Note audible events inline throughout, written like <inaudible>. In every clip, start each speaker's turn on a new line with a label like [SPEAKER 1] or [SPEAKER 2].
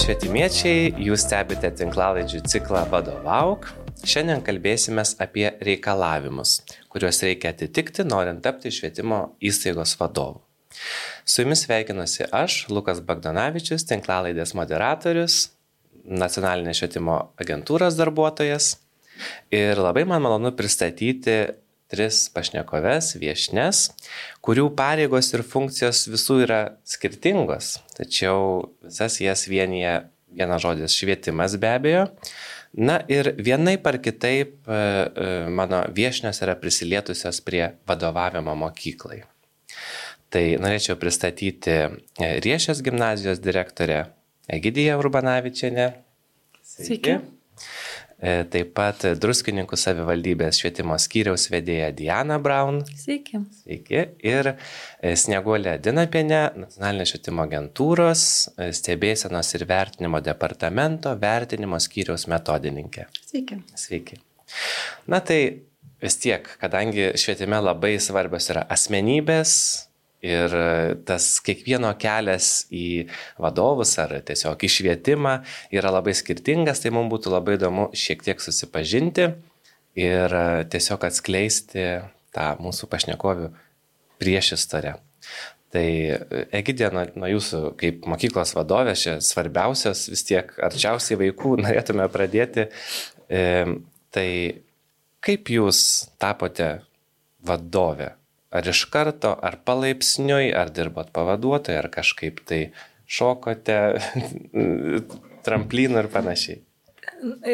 [SPEAKER 1] švietimiečiai, jūs stebite tinklalaidžių ciklą Vadovauk. Šiandien kalbėsime apie reikalavimus, kuriuos reikia atitikti, norint tapti švietimo įstaigos vadovu. Su jumis sveikinuosi aš, Lukas Bagdonavičius, tinklalaidės moderatorius, nacionalinės švietimo agentūros darbuotojas. Ir labai man malonu pristatyti tris pašnekoves, viešnes, kurių pareigos ir funkcijos visų yra skirtingos, tačiau visas jas vienyje vienas žodis švietimas be abejo. Na ir vienaip ar kitaip e, e, mano viešnios yra prisilietusios prie vadovavimo mokyklai. Tai norėčiau pristatyti e, Riešės gimnazijos direktorę Egidija Urbanavičiane.
[SPEAKER 2] Sveiki. Sveiki.
[SPEAKER 1] E, taip pat Druskininkų savivaldybės švietimo skyriaus vedėja Diana Braun.
[SPEAKER 2] Sveiki.
[SPEAKER 1] Sveiki. Ir e, Snieguolė Dinapienė, nacionalinės švietimo agentūros, e, stebėsenos ir vertinimo departamento vertinimo skyriaus metodininkė.
[SPEAKER 2] Sveiki.
[SPEAKER 1] Sveiki. Na tai vis tiek, kadangi švietime labai svarbios yra asmenybės, Ir tas kiekvieno kelias į vadovus ar tiesiog į švietimą yra labai skirtingas, tai mums būtų labai įdomu šiek tiek susipažinti ir tiesiog atskleisti tą mūsų pašnekovių priešistorę. Tai Egidė, nuo, nuo jūsų kaip mokyklos vadovės, čia svarbiausias vis tiek arčiausiai vaikų <laughs> norėtume pradėti. E, tai kaip jūs tapote vadovė? Ar iš karto, ar palaipsniui, ar dirbot pavaduotojai, ar kažkaip tai šokote <laughs> tramplynų ir panašiai?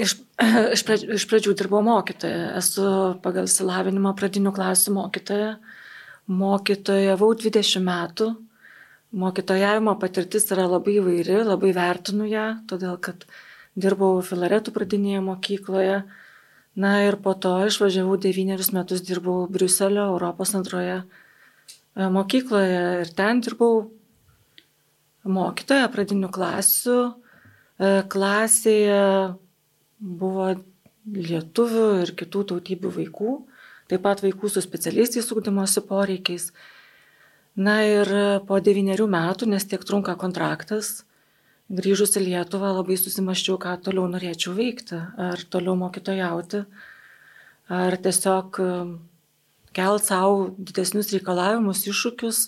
[SPEAKER 2] Iš, <clears throat> iš, pradžių, iš pradžių dirbau mokytoja. Esu pagal silavinimą pradinių klasių mokytoja. Mokytojavau 20 metų. Mokytojavimo patirtis yra labai įvairi, labai vertinu ją, todėl kad dirbau Filaretų pradinėje mokykloje, Na ir po to išvažiavau devynerius metus dirbau Briuselio Europos antroje e, mokykloje ir ten dirbau mokytoja pradinių klasių. E, klasėje buvo lietuvių ir kitų tautybių vaikų, taip pat vaikų su specialiaisiais ūkdymosi poreikiais. Na ir po devyniarių metų, nes tiek trunka kontraktas, grįžus į Lietuvą labai susimaščiau, ką toliau norėčiau veikti. Ar toliau mokytojauti, ar tiesiog um, kelt savo didesnius reikalavimus, iššūkius,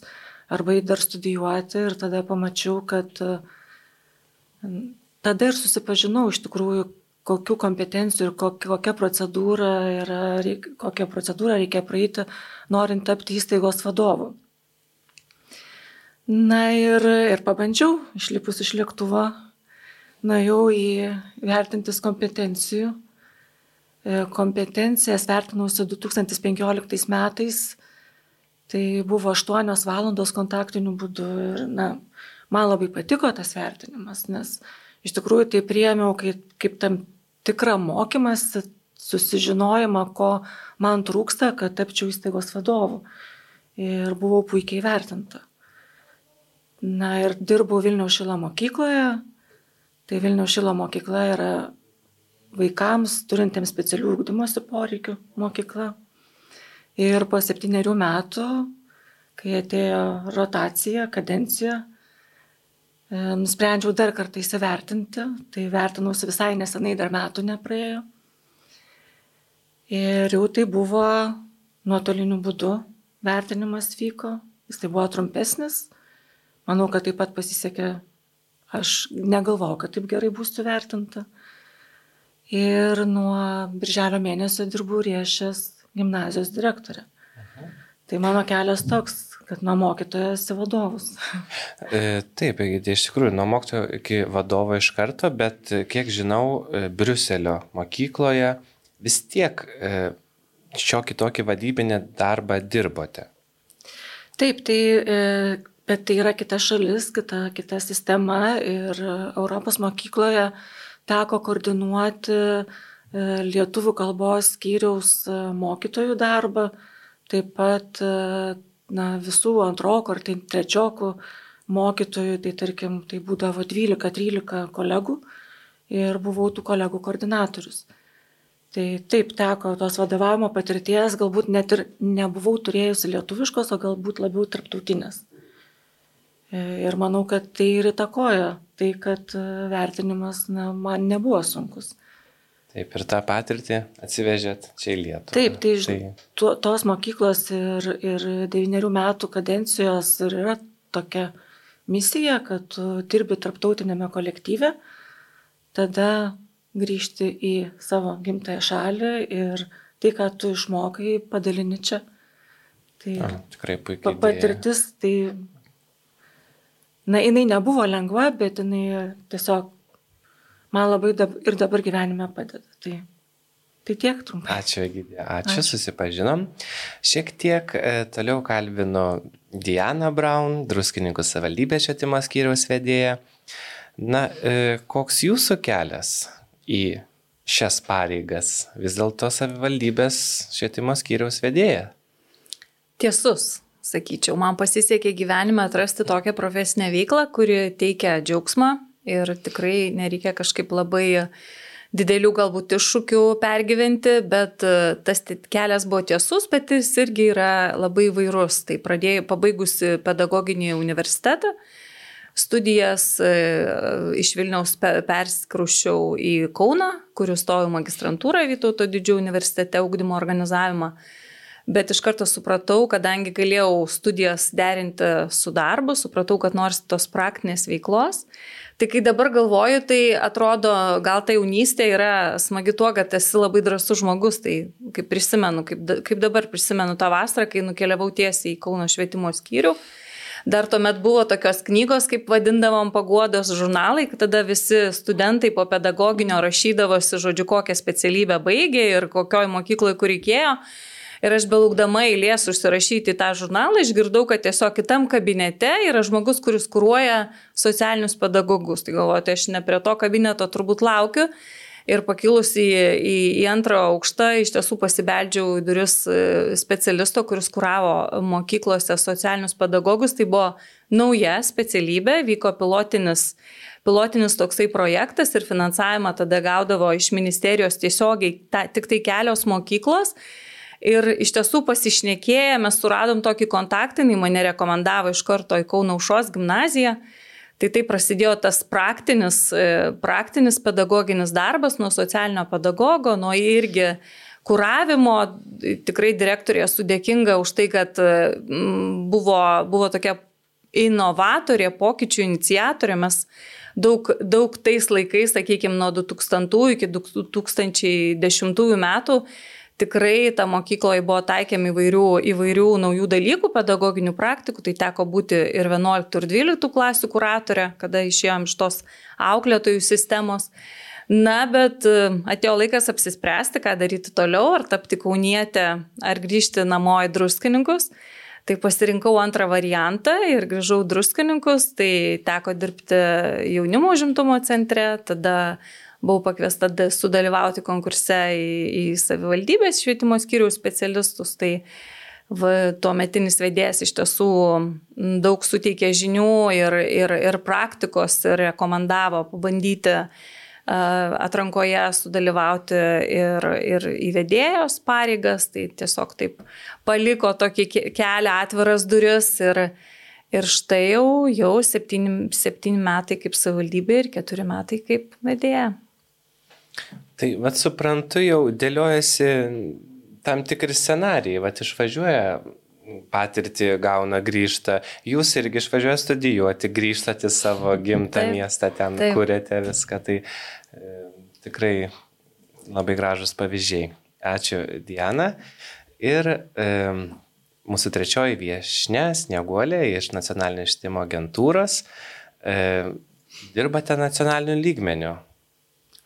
[SPEAKER 2] arba į dar studijuoti. Ir tada pamačiau, kad um, tada ir susipažinau iš tikrųjų, kokių kompetencijų ir kokia procedūra, yra, kokią procedūrą reikia praeiti, norint tapti įstaigos vadovu. Na ir, ir pabandžiau, išlipus iš lėktuvo, nuėjau į vertintis kompetencijų. E, kompetencijas vertinausi 2015 metais, tai buvo 8 valandos kontaktiniu būdu ir na, man labai patiko tas vertinimas, nes iš tikrųjų tai priemiau kaip, kaip tam tikrą mokymąsi, susižinojimą, ko man trūksta, kad tapčiau įstaigos vadovu. Ir buvau puikiai vertinta. Na ir dirbau Vilniaus šilo mokykloje. Tai Vilniaus šilo mokykla yra vaikams turintiems specialių ūkdymosi poreikių mokykla. Ir po septyniarių metų, kai atėjo rotacija, kadencija, e, nusprendžiau dar kartą įsivertinti. Tai vertinausi visai nesenai, dar metų nepraėjo. Ir jau tai buvo nuotoliniu būdu vertinimas vyko. Jis tai buvo trumpesnis Manau, kad taip pat pasisekė, aš negalvojau, kad taip gerai bus suvertinta. Ir nuo birželio mėnesio dirbu riešęs gimnazijos direktorė. Aha. Tai mano kelias toks, kad nuo mokytojas į vadovus. <laughs>
[SPEAKER 1] E, taip, tai iš tikrųjų, nuo mokytojo iki vadovo iš karto, bet kiek žinau, e, Briuselio mokykloje vis tiek e, šiokį tokį vadybinį darbą dirbote.
[SPEAKER 2] Taip, tai Bet tai yra kita šalis, kita, kita sistema ir Europos mokykloje teko koordinuoti e, lietuvių kalbos skyriaus e, mokytojų darbą, taip pat e, na, visų antrokų ar tai trečiokų mokytojų, tai tarkim, tai būdavo 12-13 kolegų ir buvau tų kolegų koordinatorius. Tai taip teko tos vadovavimo patirties, galbūt net ir nebuvau turėjusi lietuviškos, o galbūt labiau tarptautinės. Ir manau, kad tai ir įtakoja tai, kad e, vertinimas na, man nebuvo sunkus.
[SPEAKER 1] Taip, ir tą patirtį atsivežėt čia į Lietuvą.
[SPEAKER 2] Taip, tai, tai... To, tos mokyklos ir, ir devyniarių metų kadencijos ir yra tokia misija, kad tu dirbi tarptautinėme kolektyve, tada grįžti į savo gimtąją šalį ir tai, ką tu išmokai, padalini čia.
[SPEAKER 1] Tai A, tikrai puikiai.
[SPEAKER 2] Patirtis, tai na, jinai nebuvo lengva, bet jinai tiesiog man labai dab, ir dabar gyvenime padeda. Tai, tai tiek trumpai.
[SPEAKER 1] Ačiū, Egidė. Ačiū, Ačiū, susipažinom. Šiek tiek e, toliau kalbinu Diana Braun, druskininkų savivaldybės švietimo skyriaus vedėja. Na, e, koks jūsų kelias į šias pareigas? Vis dėlto savivaldybės švietimo skyriaus vedėja.
[SPEAKER 3] Tiesus sakyčiau. Man pasisekė gyvenime atrasti tokią profesinę veiklą, kuri teikia džiaugsmą ir tikrai nereikia kažkaip labai didelių galbūt iššūkių pergyventi, bet e, tas kelias buvo tiesus, bet jis irgi yra labai vairus. Tai pradėjau, pabaigusi pedagoginį universitetą, studijas e, iš Vilniaus perskrušiau į Kauną, kur įstojau magistrantūrą Vytauto didžiojo universitete ugdymo organizavimą bet iš karto supratau, kadangi galėjau studijas derinti su darbu, supratau, kad nors tos praktinės veiklos. Tai kai dabar galvoju, tai atrodo, gal ta jaunystė yra smagi tuo, kad esi labai drasus žmogus. Tai kaip prisimenu, kaip, kaip dabar prisimenu tą vasarą, kai nukeliavau tiesiai į Kauno švietimo skyrių. Dar tuomet buvo tokios knygos, kaip vadindavom paguodos žurnalai, kad tada visi studentai po pedagoginio rašydavosi, žodžiu, kokią specialybę baigė ir kokioj mokykloje kur reikėjo. Ir aš belaukdama eilės užsirašyti tą žurnalą, išgirdau, kad tiesiog kitam kabinete yra žmogus, kuris kūruoja socialinius pedagogus. Tai galvoju, tai aš ne prie to kabineto turbūt laukiu. Ir pakilus į, į, į antrą aukštą, iš tiesų pasibeldžiau į duris e, specialisto, kuris kuravo mokyklose socialinius pedagogus. Tai buvo nauja specialybė, vyko pilotinis, pilotinis toksai projektas ir finansavimą tada gaudavo iš ministerijos tiesiogiai ta, tik tai kelios mokyklos. Ir iš tiesų pasišnekėję, mes suradom tokį kontaktą, jinai mane rekomendavo iš karto į Kaunaušos gimnaziją. Tai tai prasidėjo tas praktinis, e, praktinis pedagoginis darbas nuo socialinio pedagogo, nuo irgi kuravimo. Tikrai direktorė esu dėkinga už tai, kad e, buvo, buvo tokia inovatorė, pokyčių iniciatorė. Mes daug, daug tais laikais, sakykime, nuo 2000 iki 2010 metų tikrai ta mokykloje buvo taikiami įvairių, įvairių naujų dalykų, pedagoginių praktikų, tai teko būti ir 11 ir 12 klasių kuratorė, kada išėjom iš tos auklėtojų sistemos. Na, bet e, atėjo laikas apsispręsti, ką daryti toliau, ar tapti kaunietę, ar grįžti namo į druskininkus. Tai pasirinkau antrą variantą ir grįžau druskininkus, tai teko dirbti jaunimo žimtumo centre, tada buvau pakviesta sudalyvauti konkurse į, į savivaldybės švietimo skyriaus specialistus. Tai va, tuo metinis vedėjas iš tiesų daug suteikė žinių ir, ir, ir praktikos ir rekomendavo pabandyti atrankoje sudalyvauti ir, ir įvedėjos pareigas, tai tiesiog taip paliko tokį kelią atviras duris ir, ir štai jau, jau septyni, septyni metai kaip savivaldybė ir keturi metai kaip vedėja.
[SPEAKER 1] Tai, vad suprantu, jau dėliojasi tam tikri scenarijai, vad išvažiuoja patirtį gauna, grįžta. Jūs irgi išvažiuojate studijuoti, grįžtate į savo gimtą taip, miestą, ten taip. kuriate viską. Tai e, tikrai labai gražus pavyzdžiai. Ačiū, Diana. Ir e, mūsų trečioji viešne, Snieguolė iš nacionalinio švietimo agentūros. E, dirbate nacionaliniu lygmeniu.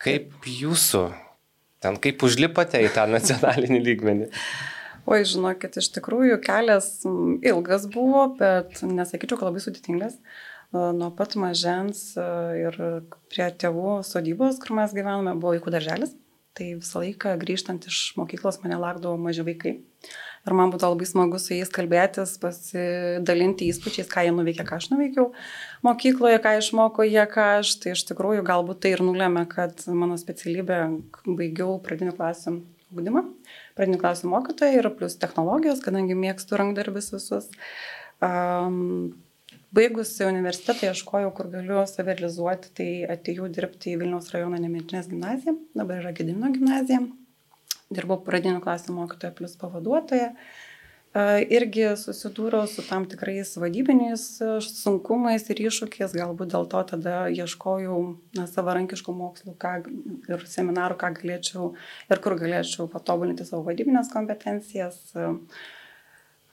[SPEAKER 1] Kaip jūsų, ten kaip užlipote į tą nacionalinį lygmenį?
[SPEAKER 4] Oi, žinokit, iš tikrųjų kelias ilgas buvo, bet nesakyčiau, kad labai sudėtingas. Nuo pat mažens ir prie tėvų sodybos, kur mes gyvenome, buvo vaikų darželis. Tai visą laiką grįžtant iš mokyklos mane lakdavo maži vaikai. Ir man būtų labai smagu su jais kalbėtis, pasidalinti įspūdžiais, ką jie nuveikė, ką aš nuveikiau mokykloje, ką išmoko jie, ką aš. Tai iš tikrųjų galbūt tai ir nulėmė, kad mano specialybė baigiau pradinių klasių ugdymą, pradinių klasių mokytoją ir plus technologijos, kadangi mėgstu rankdarbis visus. Um, Baigusi universitetą ieškojau, kur galiu savirealizuoti, tai atėjau dirbti į Vilniaus rajono Nemintinės gimnaziją, dabar yra Gedimino gimnazija. Dirbau pradinių klasių mokytoja plus pavaduotoja. Irgi susidūriau su tam tikrais vadybiniais sunkumais ir iššūkiais, galbūt dėl to tada ieškojau na, savarankiškų mokslų ką, ir seminarų, ką galėčiau ir kur galėčiau patobulinti savo vadybinės kompetencijas. Uh,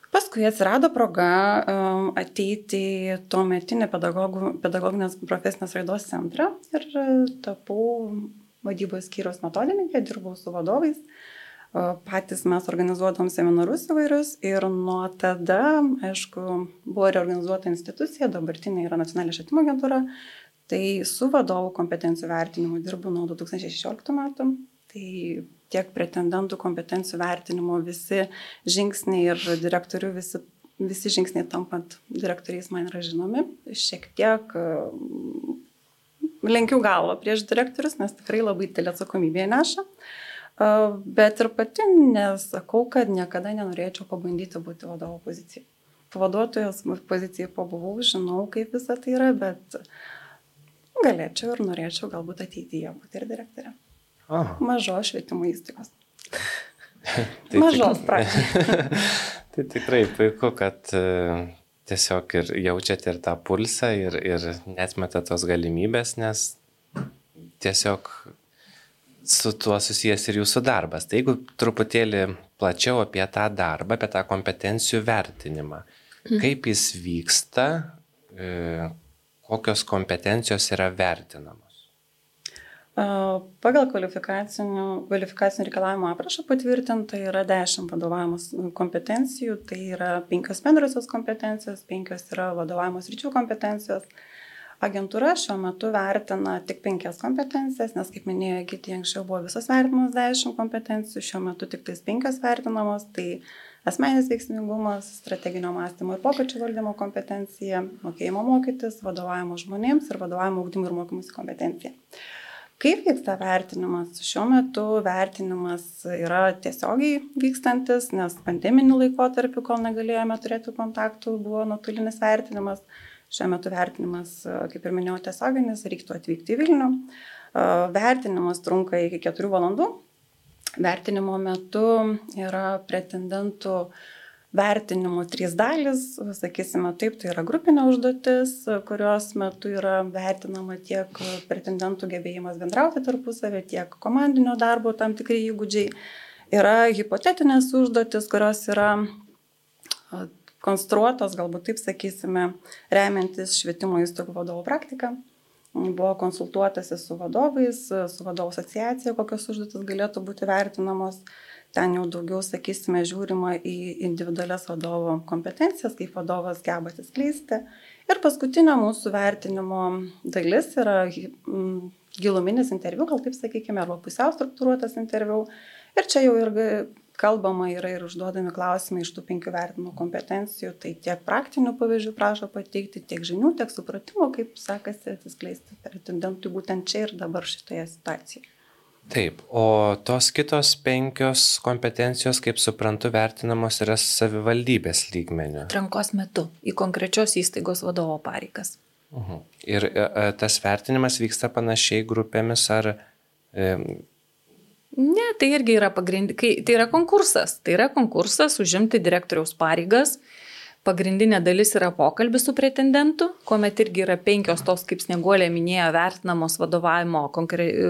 [SPEAKER 4] Paskui atsirado proga ateiti į tuo metinį pedagoginės profesinės raidos centrą ir e, tapau vadybos skyriaus metodininkė, dirbau su vadovais. Patys mes organizuodom seminarus įvairius ir nuo tada, aišku, buvo reorganizuota institucija, dabartinė yra nacionalinė švietimo agentūra, tai su vadovų kompetencijų vertinimu dirbu nuo 2016 metų. Tai tiek pretendentų kompetencijų vertinimo visi žingsniai ir direktorių visi, visi žingsniai tampant direktoriais man yra žinomi. Šiek tiek lenkiu galvą prieš direktorius, nes tikrai labai didelė atsakomybė neša. Bet ir pati nesakau, kad niekada nenorėčiau pabandyti būti vadovo pozicijai. Pavaduotojos pozicijai pabuvau, žinau, kaip visa tai yra, bet galėčiau ir norėčiau galbūt ateityje būti ir direktorė. Aha. Mažos švietimo įstaigos. <laughs> tai Mažos pradžioje. <laughs>
[SPEAKER 1] tai tikrai puiku, kad e, tiesiog ir jaučiate ir tą pulsą, ir, ir netmeta tos galimybės, nes tiesiog su tuo susijęs ir jūsų darbas. Tai jeigu truputėlį plačiau apie tą darbą, apie tą kompetencijų vertinimą, mhm. kaip jis vyksta, e, kokios kompetencijos yra vertinamos.
[SPEAKER 4] Pagal kvalifikacinių, kvalifikacinių reikalavimų aprašą patvirtinta yra 10 vadovavimas kompetencijų, tai yra 5 bendrosios kompetencijos, 5 yra vadovavimos ryčių kompetencijos. Agentūra šiuo metu vertina tik 5 kompetencijas, nes kaip minėjo Gitė, anksčiau buvo visas vertinamas 10 kompetencijų, šiuo metu tik tais 5 vertinamos, tai asmenis veiksmingumas, strateginio mąstymo ir pokyčių valdymo kompetencija, mokėjimo mokytis, vadovavimo žmonėms ir vadovavimo augdymui ir mokymusi kompetencija. Kaip vyksta vertinimas? Šiuo metu vertinimas yra tiesiogiai vykstantis, nes pandeminiu laikotarpiu, kol negalėjome turėti kontaktų, buvo nuotolinis vertinimas. Šiuo metu vertinimas, kaip ir minėjau, tiesioginis, reiktų atvykti į Vilnių. Vertinimas trunka iki 4 valandų. Vertinimo metu yra pretendentų vertinimų trys dalys, sakysime taip, tai yra grupinė užduotis, kurios metu yra vertinama tiek pretendentų gebėjimas bendrauti tarpusavį, tiek komandinio darbo tam tikri įgūdžiai. Yra hipotetinės užduotis, kurios yra konstruotos, galbūt taip sakysime, remiantis švietimo įstaigų vadovų praktiką. Buvo konsultuotasi su vadovais, su vadovų asociacija, kokios užduotis galėtų būti vertinamos ten jau daugiau, sakysime, žiūrima į individualias vadovo kompetencijas, kaip vadovas geba atsiskleisti. Ir paskutinio mūsų vertinimo dalis yra giluminis interviu, gal taip sakykime, arba pusiau struktūruotas interviu. Ir čia jau irgi kalbama yra ir užduodami klausimai iš tų penkių vertinimo kompetencijų, tai tiek praktinių pavyzdžių prašo pateikti, tiek žinių, tiek supratimo, kaip sekasi atsiskleisti pretendentui būtent čia ir dabar šitoje situacijoje.
[SPEAKER 1] Taip, o tos kitos penkios kompetencijos, kaip suprantu, vertinamos yra savivaldybės lygmenių.
[SPEAKER 3] Trankos metu į konkrečios įstaigos vadovo pareigas.
[SPEAKER 1] Uh mhm. -huh. Ir e, e, tas vertinimas vyksta panašiai grupėmis ar... E...
[SPEAKER 3] Ne, tai irgi yra pagrindinis, tai yra konkursas. Tai yra konkursas užimti direktoriaus pareigas. Pagrindinė dalis yra pokalbis su pretendentu, kuomet irgi yra penkios tos, kaip Sneguolė minėjo, vertinamos vadovavimo,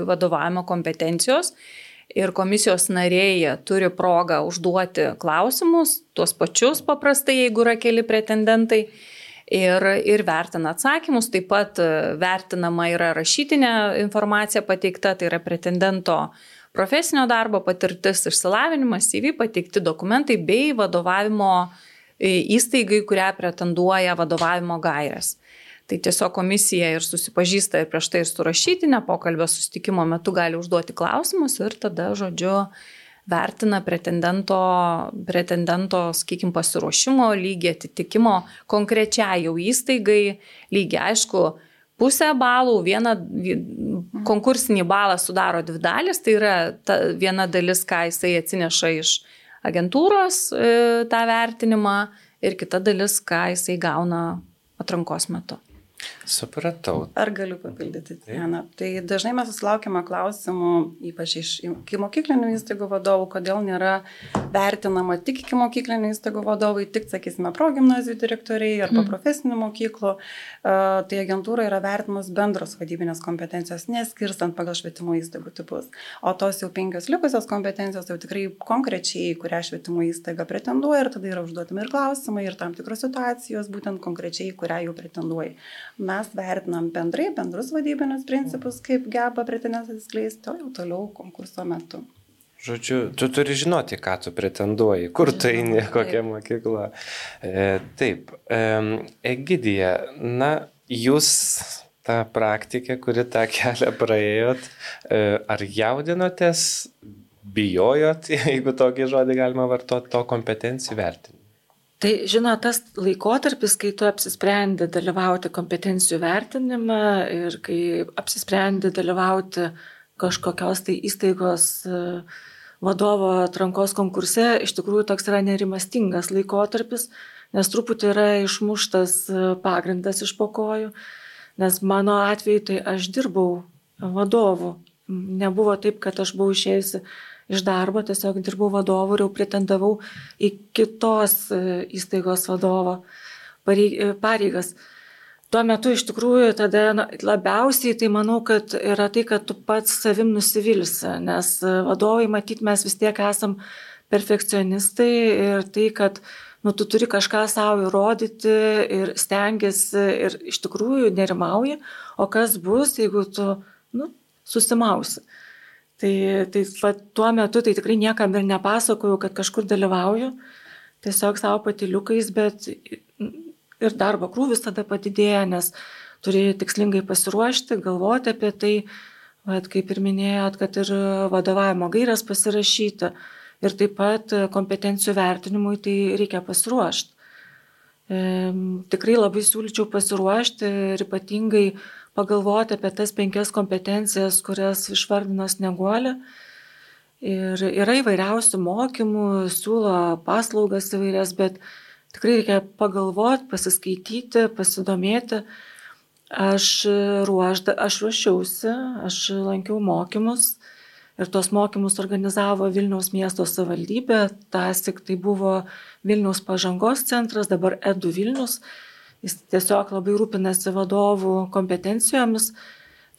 [SPEAKER 3] vadovavimo kompetencijos. Ir komisijos nariai turi progą užduoti klausimus, tuos pačius paprastai, jeigu yra keli pretendentai. Ir, ir vertina atsakymus, taip pat vertinama yra rašytinė informacija pateikta, tai yra pretendento profesinio darbo patirtis, išsilavinimas, CV, pateikti dokumentai bei vadovavimo uh, įstaigai, kurią pretenduoja vadovavimo gairės. Tai tiesiog komisija ir susipažįsta ir prieš tai ir su rašytinė pokalbio sustikimo metu gali užduoti klausimus ir tada, žodžiu, vertina pretendento, pretendento sakykime, pasiruošimo lygį, atitikimo konkrečiai jau įstaigai lygį. Aišku, pusę balų, vieną konkursinį balą sudaro dvi dalis, tai yra ta viena dalis, ką jisai atsineša iš agentūros e, tą vertinimą ir kita dalis, ką jisai gauna atrankos metu.
[SPEAKER 1] Supratau.
[SPEAKER 4] Ar galiu papildyti Diana? Tai dažnai mes susilaukiame klausimų, ypač iš iki mokyklinių įstaigų vadovų, kodėl nėra vertinama tik iki mokyklinių įstaigų vadovai, tik, sakysime, progymnazijų direktoriai arba mm. profesinių mokyklų. Uh, tai agentūra yra vertinamas bendros vadybinės kompetencijos, neskirstant pagal švietimo įstaigų tipus. O tos jau penkios likusios kompetencijos jau tikrai konkrečiai, kurią švietimo įstaiga pretenduoja ir tada yra užduotami ir klausimai, ir tam tikros situacijos, būtent konkrečiai, kurią jau pretenduoja. Mes vertinam bendrai, bendrus vadybinius principus, kaip geba pretendentas atskleisti, o jau toliau konkurso metu.
[SPEAKER 1] Žodžiu, tu turi žinoti, ką tu pretenduoji, kur tu eini, kokia mokykla. E, taip, e, Egidija, na, jūs tą praktikę, kuri tą kelią praėjot, e, ar jaudinotės, bijojot, <laughs> jeigu tokį žodį galima vartoti, to kompetencijų vertinimo?
[SPEAKER 2] Tai, žinot, tas laikotarpis, kai tu apsisprendi dalyvauti kompetencijų vertinime ir kai apsisprendi dalyvauti kažkokios tai įstaigos e, vadovo atrankos konkurse, iš tikrųjų toks yra nerimastingas laikotarpis, nes truputį yra išmuštas e, pagrindas iš pokojų, nes mano atveju tai aš dirbau vadovu. Nebuvo taip, kad aš buvau išėjusi iš darbo, tiesiog dirbau vadovu ir jau pretendavau į kitos e, įstaigos vadovo e, pareigas. Tuo metu iš tikrųjų tada na, labiausiai tai manau, kad yra tai, kad tu pats savim nusivilsi, nes e, vadovai, matyt, mes vis tiek esam perfekcionistai ir tai, kad nu, tu turi kažką savo įrodyti ir stengiasi ir iš tikrųjų nerimauji, o kas bus, jeigu tu nu, susimausi. Tai, tai va, tuo metu tai tikrai niekam ir nepasakojau, kad kažkur dalyvauju, tiesiog savo patiliukais, bet ir darbo krūvis tada padidėja, nes turi tikslingai pasiruošti, galvoti apie tai, va, kaip ir minėjot, kad ir vadovavimo gairias pasirašyti ir taip pat kompetencijų vertinimui tai reikia pasiruošti. E, tikrai labai siūlyčiau pasiruošti ir ypatingai pagalvoti apie tas penkias kompetencijas, kurias išvardino Sneguolė. Ir yra įvairiausių mokymų, siūlo paslaugas įvairias, bet tikrai reikia pagalvoti, pasiskaityti, pasidomėti. Aš, ruožda, aš ruošiausi, aš lankiau mokymus ir tos mokymus organizavo Vilniaus miesto savivaldybė, tas tik tai buvo Vilniaus pažangos centras, dabar Edu Vilnius. Jis tiesiog labai rūpinasi vadovų kompetencijomis.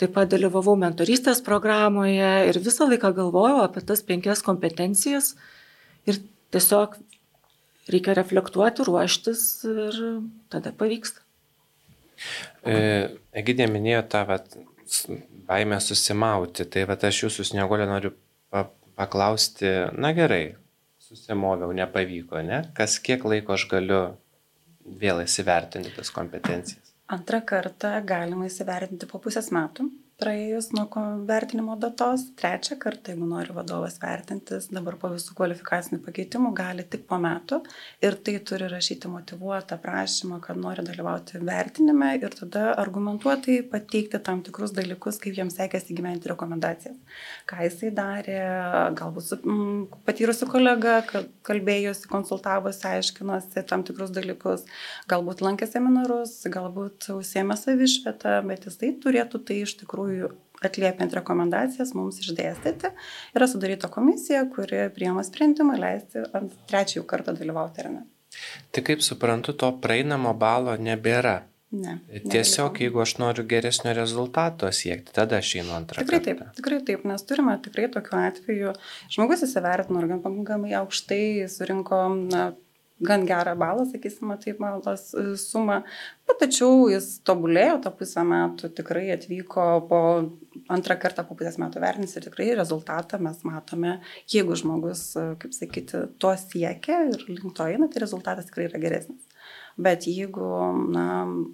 [SPEAKER 2] Taip pat dalyvavau mentorystės programoje ir visą laiką galvojau apie tas penkias kompetencijas ir tiesiog reikia reflektuoti, ruoštis ir tada pavyksta.
[SPEAKER 1] E, Egidė minėjo tą vat, baimę susimauti, tai vat, aš jūsų sniegolė noriu pa paklausti, na gerai, susimoviau, nepavyko, ne? Kas kiek laiko aš galiu vėl įsivertinti tas kompetencijas?
[SPEAKER 4] Antrą kartą galima įsivertinti po pusės metų praėjus nuo vertinimo datos. Trečią kartą, jeigu nori vadovas vertintis, dabar po visų kvalifikacinių pakeitimų gali tik po metų ir tai turi rašyti motivuotą prašymą, kad nori dalyvauti vertinime ir tada argumentuotai pateikti tam tikrus dalykus, kaip jiems sekėsi gyventi rekomendacijas. Ką jisai darė, galbūt su mm, patyrusiu kolega, kalbėjosi, konsultavosi, aiškinosi tam tikrus dalykus, galbūt lankė seminarus, galbūt užsiemė savišvietą, bet jisai turėtų tai iš tikrųjų tikrųjų atliepiant rekomendacijas mums išdėstyti. Yra sudaryta komisija, kuri priema sprendimą leisti ant trečiųjų kartą dalyvauti ar ne.
[SPEAKER 1] Tai kaip suprantu, to praeinamo balo nebėra.
[SPEAKER 4] Ne.
[SPEAKER 1] Tiesiog, nebeliko. jeigu aš noriu geresnio rezultato siekti, tada aš einu antrą
[SPEAKER 4] tikrai
[SPEAKER 1] kartą.
[SPEAKER 4] Taip, tikrai taip, nes turime tikrai tokiu atveju. Žmogus įsivertino gan pakankamai aukštai surinko na, gan gerą balą, sakysime, taip, malas e, sumą, bet tačiau jis tobulėjo tą pusę metų, tikrai atvyko po antrą kartą po pusės metų vertinis ir tikrai rezultatą mes matome, jeigu žmogus, e, kaip sakyti, to siekia ir link to eina, tai rezultatas tikrai yra geresnis. Bet jeigu, na,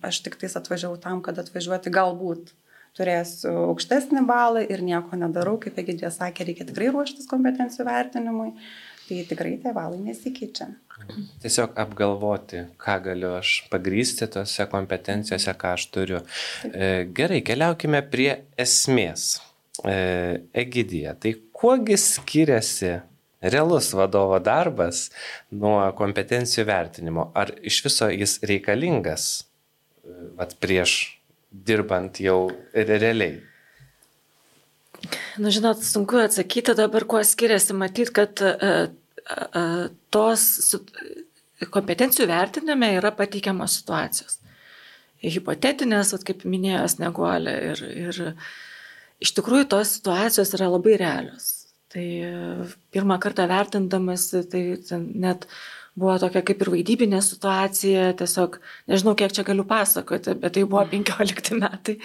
[SPEAKER 4] aš tik tais atvažiavau tam, kad atvažiuoti galbūt turėsiu aukštesnį balą ir nieko nedarau, kaip Egidija sakė, reikia tikrai ruoštis kompetencijų vertinimui, tai tikrai tie balai nesikeičia.
[SPEAKER 1] Tiesiog apgalvoti, ką galiu aš pagrysti tose kompetencijose, ką aš turiu. E, gerai, keliaukime prie esmės. E, Egidija, tai kuogi skiriasi realus vadovo darbas nuo kompetencijų vertinimo? Ar iš viso jis reikalingas vat, prieš dirbant jau realiai?
[SPEAKER 2] Na, žinot, sunku atsakyti dabar, kuo skiriasi. Matyt, kad uh, uh, tos kompetencijų vertinime yra pateikiamos situacijos. Hipotetinės, vat, kaip minėjęs Neguolė. Ir, ir iš tikrųjų tos situacijos yra labai realios. Tai pirmą kartą vertindamas, tai net buvo tokia kaip ir vaidybinė situacija, tiesiog nežinau, kiek čia galiu pasakoti, bet tai buvo 15 metai.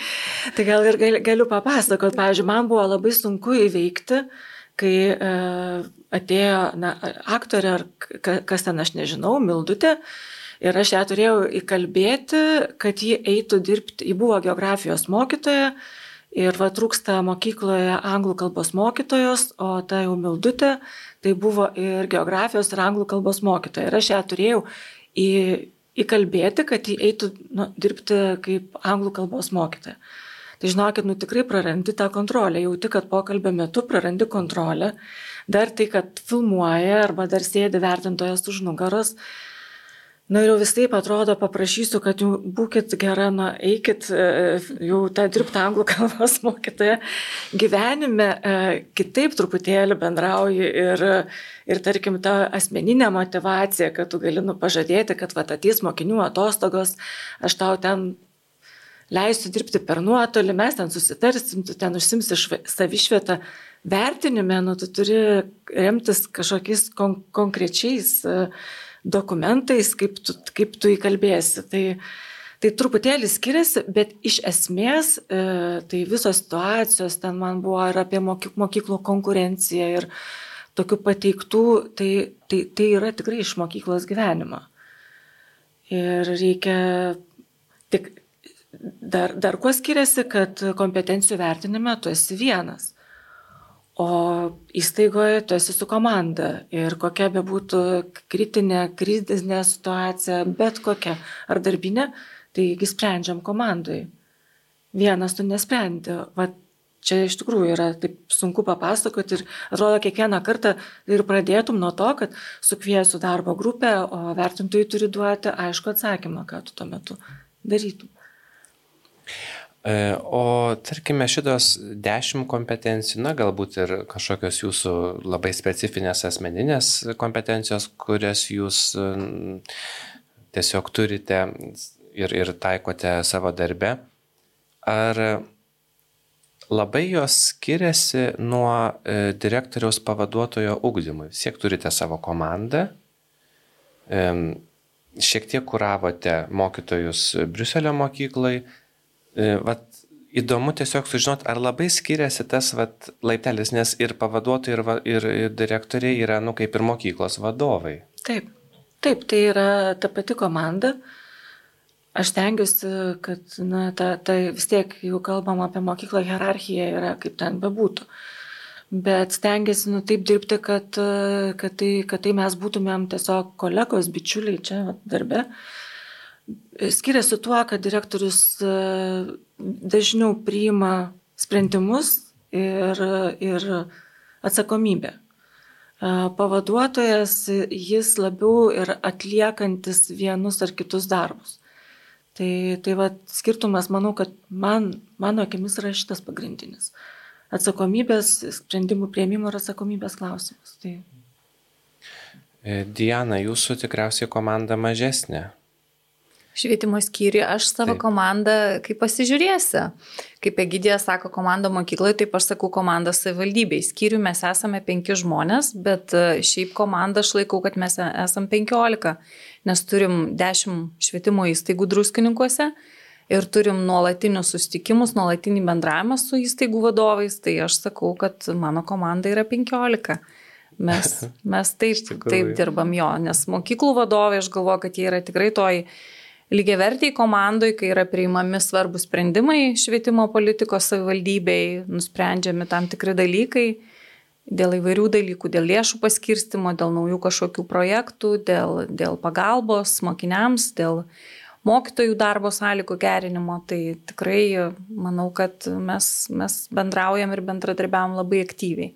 [SPEAKER 2] Tai gal ir galiu papasakoti. Pavyzdžiui, man buvo labai sunku įveikti, kai e, atėjo na, aktorė ar kas ten aš nežinau, Mildutė. Ir aš ją turėjau įkalbėti, kad ji eitų dirbti, ji buvo geografijos mokytoja ir va trūksta mokykloje anglų kalbos mokytojos, o ta jau Mildutė tai buvo ir geografijos, ir anglų kalbos mokytoja. Ir aš ją turėjau į, įkalbėti, kad jį eitų nu, dirbti kaip anglų kalbos mokytoja. Tai žinokit, nu tikrai prarandi tą kontrolę, jauti, kad pokalbio metu prarandi kontrolę, dar tai, kad filmuoja arba dar sėdi vertintojas už nugaros, Na ir jau vis taip atrodo, paprašysiu, kad jau būkite gera, na eikit e, jau tą dirbtą anglų kalbos <laughs> mokytoją. Gyvenime e, kitaip truputėlį bendrauji ir, ir tarkim, ta asmeninė motivacija, kad tu gali nu, pažadėti, kad va ateis mokinių atostogos, aš tau ten leisiu dirbti per nuotolį, mes ten susitarsim, tu ten užsimsi savišvietą. Vertinime, nu, tu turi remtis kažkokiais kon konkrečiais uh, dokumentais, kaip tu, kaip tu įkalbėsi. Tai, tai truputėlį skiriasi, bet iš esmės e, tai visos situacijos ten man buvo ir apie mokyklų konkurenciją ir tokių pateiktų, tai, tai, tai yra tikrai iš mokyklos gyvenimo. Ir reikia tik dar, dar kuo skiriasi, kad kompetencijų vertinime tu esi vienas. O įstaigoje tu esi su komanda ir kokia be būtų kritinė, krizinė situacija, bet kokia, ar darbinė, taigi sprendžiam komandai. Vienas tu nesprendi. Va, čia iš tikrųjų yra taip sunku papasakoti ir atrodo kiekvieną kartą ir pradėtum nuo to, kad sukviesiu darbo grupę, o vertintojai turi duoti aišku atsakymą, ką tu tuo metu darytum.
[SPEAKER 1] E, o tarkime šitos dešimt kompetencijų, na galbūt ir kažkokios jūsų labai specifinės asmeninės kompetencijos, kurias jūs tiesiog turite ir, ir taikote savo darbe, ar labai jos skiriasi nuo e, direktoriaus pavaduotojo ugdymui? Siek turite savo komandą, šiek tiek kuravote mokytojus Briuselio mokyklai, vat, įdomu tiesiog sužinoti, ar labai skiriasi tas vat, laiptelis, nes ir pavaduotojai, ir, ir, ir direktoriai yra, nu, kaip ir mokyklos vadovai.
[SPEAKER 2] Taip, taip, tai yra ta pati komanda. Aš tengiuosi, kad, na, ta, ta vis tiek, jau kalbam apie mokyklą, hierarchija yra kaip ten bebūtų. Bet stengiasi, nu, taip dirbti, kad, kad, tai, kad tai mes būtumėm tiesiog kolegos, bičiuliai čia vat, darbe. Uh, skiriasi tuo, kad direktorius e, dažniau priima sprendimus ir, ir atsakomybę. E, pavaduotojas jis labiau ir atliekantis vienus ar kitus darbus. Tai, tai va, skirtumas, manau, kad man, mano akimis yra šitas pagrindinis. Atsakomybės, sprendimų prieimimo ir atsakomybės klausimas. Tai...
[SPEAKER 1] E, Diana, jūsų tikriausiai komanda mažesnė.
[SPEAKER 3] Švietimo skyriui aš savo taip. komandą, kaip pasižiūrėsi. Kaip Egidija sako komanda mokykloje, taip aš sakau komanda savivaldybei. Skyriui mes esame penki žmonės, bet e, šiaip komandą aš laikau, kad mes esame penkiolika, nes turim dešimt švietimo įstaigų druskininkuose ir turim nuolatinius sustikimus, nuolatinį bendravimą su įstaigų vadovais, tai aš sakau, kad mano komanda yra penkiolika. Mes, <laughs> mes taip, taip dirbam jo, nes mokyklų vadovai, aš galvoju, kad jie yra tikrai toj lygiavertiai komandai, kai yra priimami svarbus sprendimai švietimo politikos savivaldybei, nusprendžiami tam tikri dalykai dėl įvairių dalykų, dėl lėšų paskirstimo, dėl naujų kažkokių projektų, dėl, dėl pagalbos mokiniams, dėl mokytojų darbo sąlygų gerinimo. Tai tikrai manau, kad mes, mes bendraujam ir bendradarbiavam labai aktyviai.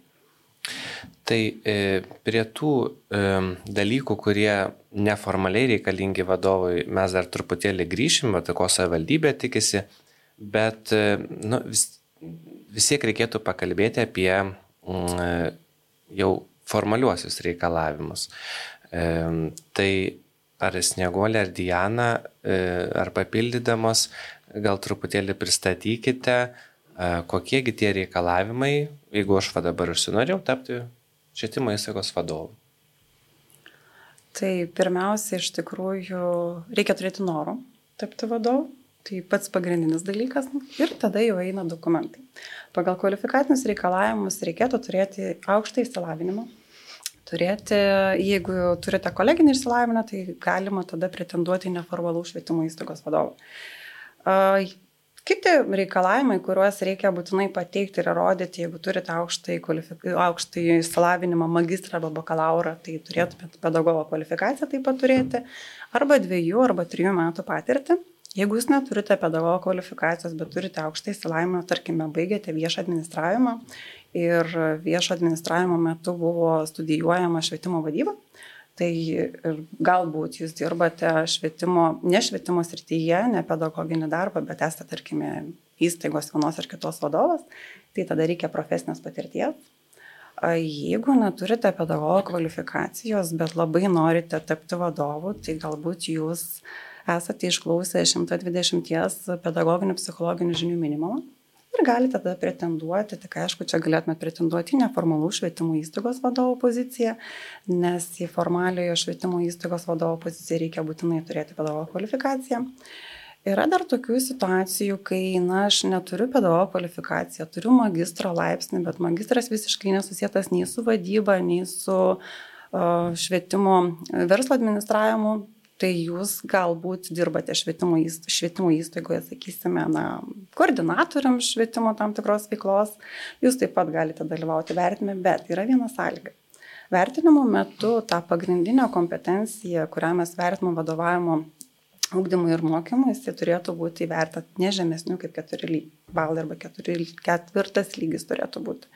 [SPEAKER 1] Tai e, prie tų e, dalykų, kurie neformaliai reikalingi vadovui, mes dar truputėlį grįšim, tai ko savivaldybė tikisi, bet e, nu, vis, vis tiek reikėtų pakalbėti apie mm, e, jau formaliuosius reikalavimus. E, tai ar Snieguolė, ar Diana, e, ar papildydamos, gal truputėlį pristatykite, e, kokiegi tie reikalavimai, jeigu aš va dabar užsinorėjau tapti švietimo įstaigos vadovu.
[SPEAKER 4] Tai pirmiausia, iš tikrųjų, reikia turėti norų tapti vadovu. Tai pats pagrindinis dalykas ir tada jau eina dokumentai. Pagal kvalifikacinius reikalavimus reikėtų turėti aukštą įsilavinimą, turėti, jeigu turite koleginį išsilavinimą, tai galima tada pretenduoti neformalų švietimo įstaigos vadovą. Kiti reikalavimai, kuriuos reikia būtinai pateikti ir įrodyti, jeigu turite aukštąjį, kvalifik... aukštąjį įsilavinimą, magistrą arba bakalaurą, tai turėtumėte pedagogo kvalifikaciją taip pat turėti, arba dviejų arba trijų metų patirtį. Jeigu jūs neturite pedagogo kvalifikacijos, bet turite aukštą įsilavinimą, tarkime, baigėte viešą administravimą ir viešo administravimo metu buvo studijuojama švietimo vadyba, Tai galbūt jūs dirbate švietimo, ne švietimo srityje, ne pedagoginį darbą, bet esate, tarkime, įstaigos vienos ar kitos vadovas, tai tada reikia profesinės patirties. Jeigu neturite pedagogo kvalifikacijos, bet labai norite tapti vadovu, tai galbūt jūs esate išklausę 120 pedagoginių psichologinių žinių minimumą ir galite tada pretenduoti, tik aišku, čia galėtume pretenduoti į neformalų švietimo įstaigos vadovo poziciją, nes į formaliojo švietimo įstaigos vadovo poziciją reikia būtinai turėti pedagogo kvalifikaciją. Yra dar tokių situacijų, kai, na, aš neturiu pedagogo kvalifikaciją, turiu magistro laipsnį, bet magistras visiškai nesusietas nei su vadyba, nei su uh, švietimo verslo administravimu, tai jūs galbūt dirbate švietimo, įst, švietimo įstaigoje, sakysime, na, koordinatoriam švietimo tam tikros veiklos, jūs taip pat galite dalyvauti vertinime, bet yra viena sąlyga. Vertinimo metu tą pagrindinę kompetenciją, kurią mes vertinam vadovavimo ugdymui ir mokymui, jis turėtų būti įvertinta ne žemesniu kaip 4 balai arba 4, ketvirtas lygis turėtų būti.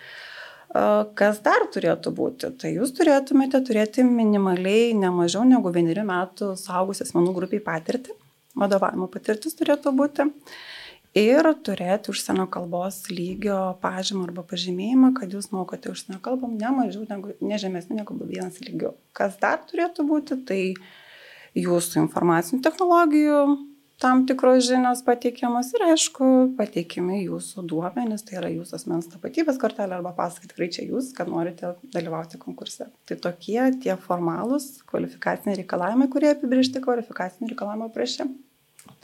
[SPEAKER 4] Kas dar turėtų būti? Tai jūs turėtumėte turėti minimaliai ne mažiau negu vienerių metų saugus asmenų grupiai patirtį, vadovavimo patirtis turėtų būti. Ir turėti užsienio kalbos lygio pažymą arba pažymėjimą, kad jūs mokote užsienio kalbom ne mažiau negu, ne žemesnį negu vienas lygių. Kas dar turėtų būti, tai jūsų informacinių technologijų tam tikros žinios pateikiamos ir aišku, pateikimi jūsų duomenys, tai yra jūsų asmens tapatybės kortelė arba pasakai tikrai čia jūs, kad norite dalyvauti konkurse. Tai tokie tie formalūs kvalifikaciniai reikalavimai, kurie apibriežti kvalifikacinių reikalavimų prašė.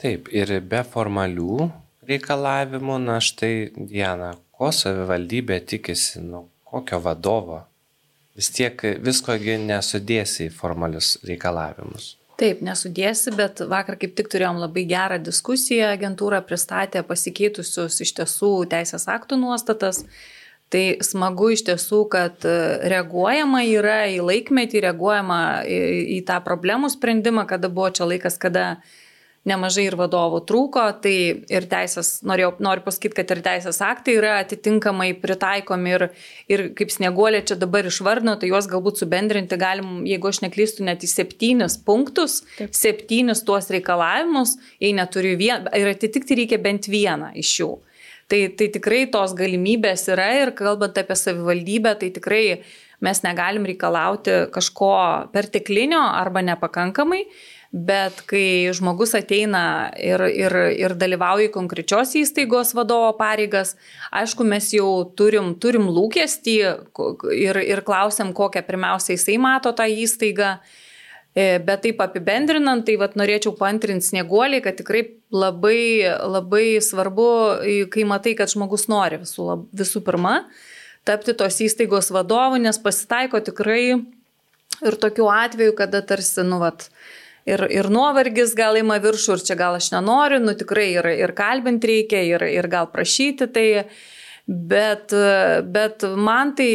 [SPEAKER 1] Taip, ir be formalių reikalavimų, na štai Diena, ko savivaldybė tikisi, nu, kokio vadovo? Vis tiek viskogi nesudėsi į formalius reikalavimus.
[SPEAKER 3] Taip, nesudėsi, bet vakar kaip tik turėjom labai gerą diskusiją, agentūra pristatė pasikeitusius iš tiesų teisės aktų nuostatas. Tai smagu iš tiesų, kad e, reaguojama yra į laikmetį, reaguojama į, į tą problemų sprendimą, kada buvo čia laikas, kada uh, nemažai ir vadovų trūko, tai ir teisės, norėjau, noriu pasakyti, kad ir teisės aktai yra atitinkamai pritaikomi ir, ir kaip snieguolė čia dabar išvardino, tai juos galbūt subendrinti galim, jeigu aš neklystu, net į septynis punktus, Taip. septynis tuos reikalavimus, jei neturiu vieną, ir atitikti reikia bent vieną iš jų. Tai, tai tikrai tos galimybės yra ir kalbant apie savivaldybę, tai tikrai mes negalim reikalauti kažko perteklinio arba nepakankamai Bet kai žmogus ateina ir, ir, ir dalyvauja konkrečios įstaigos vadovo pareigas, aišku, mes jau turim, turim lūkestį ir, ir klausiam, kokią pirmiausia jisai mato tą įstaigą. E, bet taip apibendrinant, tai vat, norėčiau pantrinti snieguoliai, kad tikrai labai, labai svarbu, kai matai, kad žmogus nori visų, visų pirma tapti tos įstaigos vadovu, nes pasitaiko tikrai ir tokių atvejų, kada tarsi, nu, vat, ir, ir nuovargis gal ima viršų, ir čia gal aš nenoriu, nu tikrai ir, ir kalbinti reikia, ir, ir gal prašyti. Tai Bet, bet man tai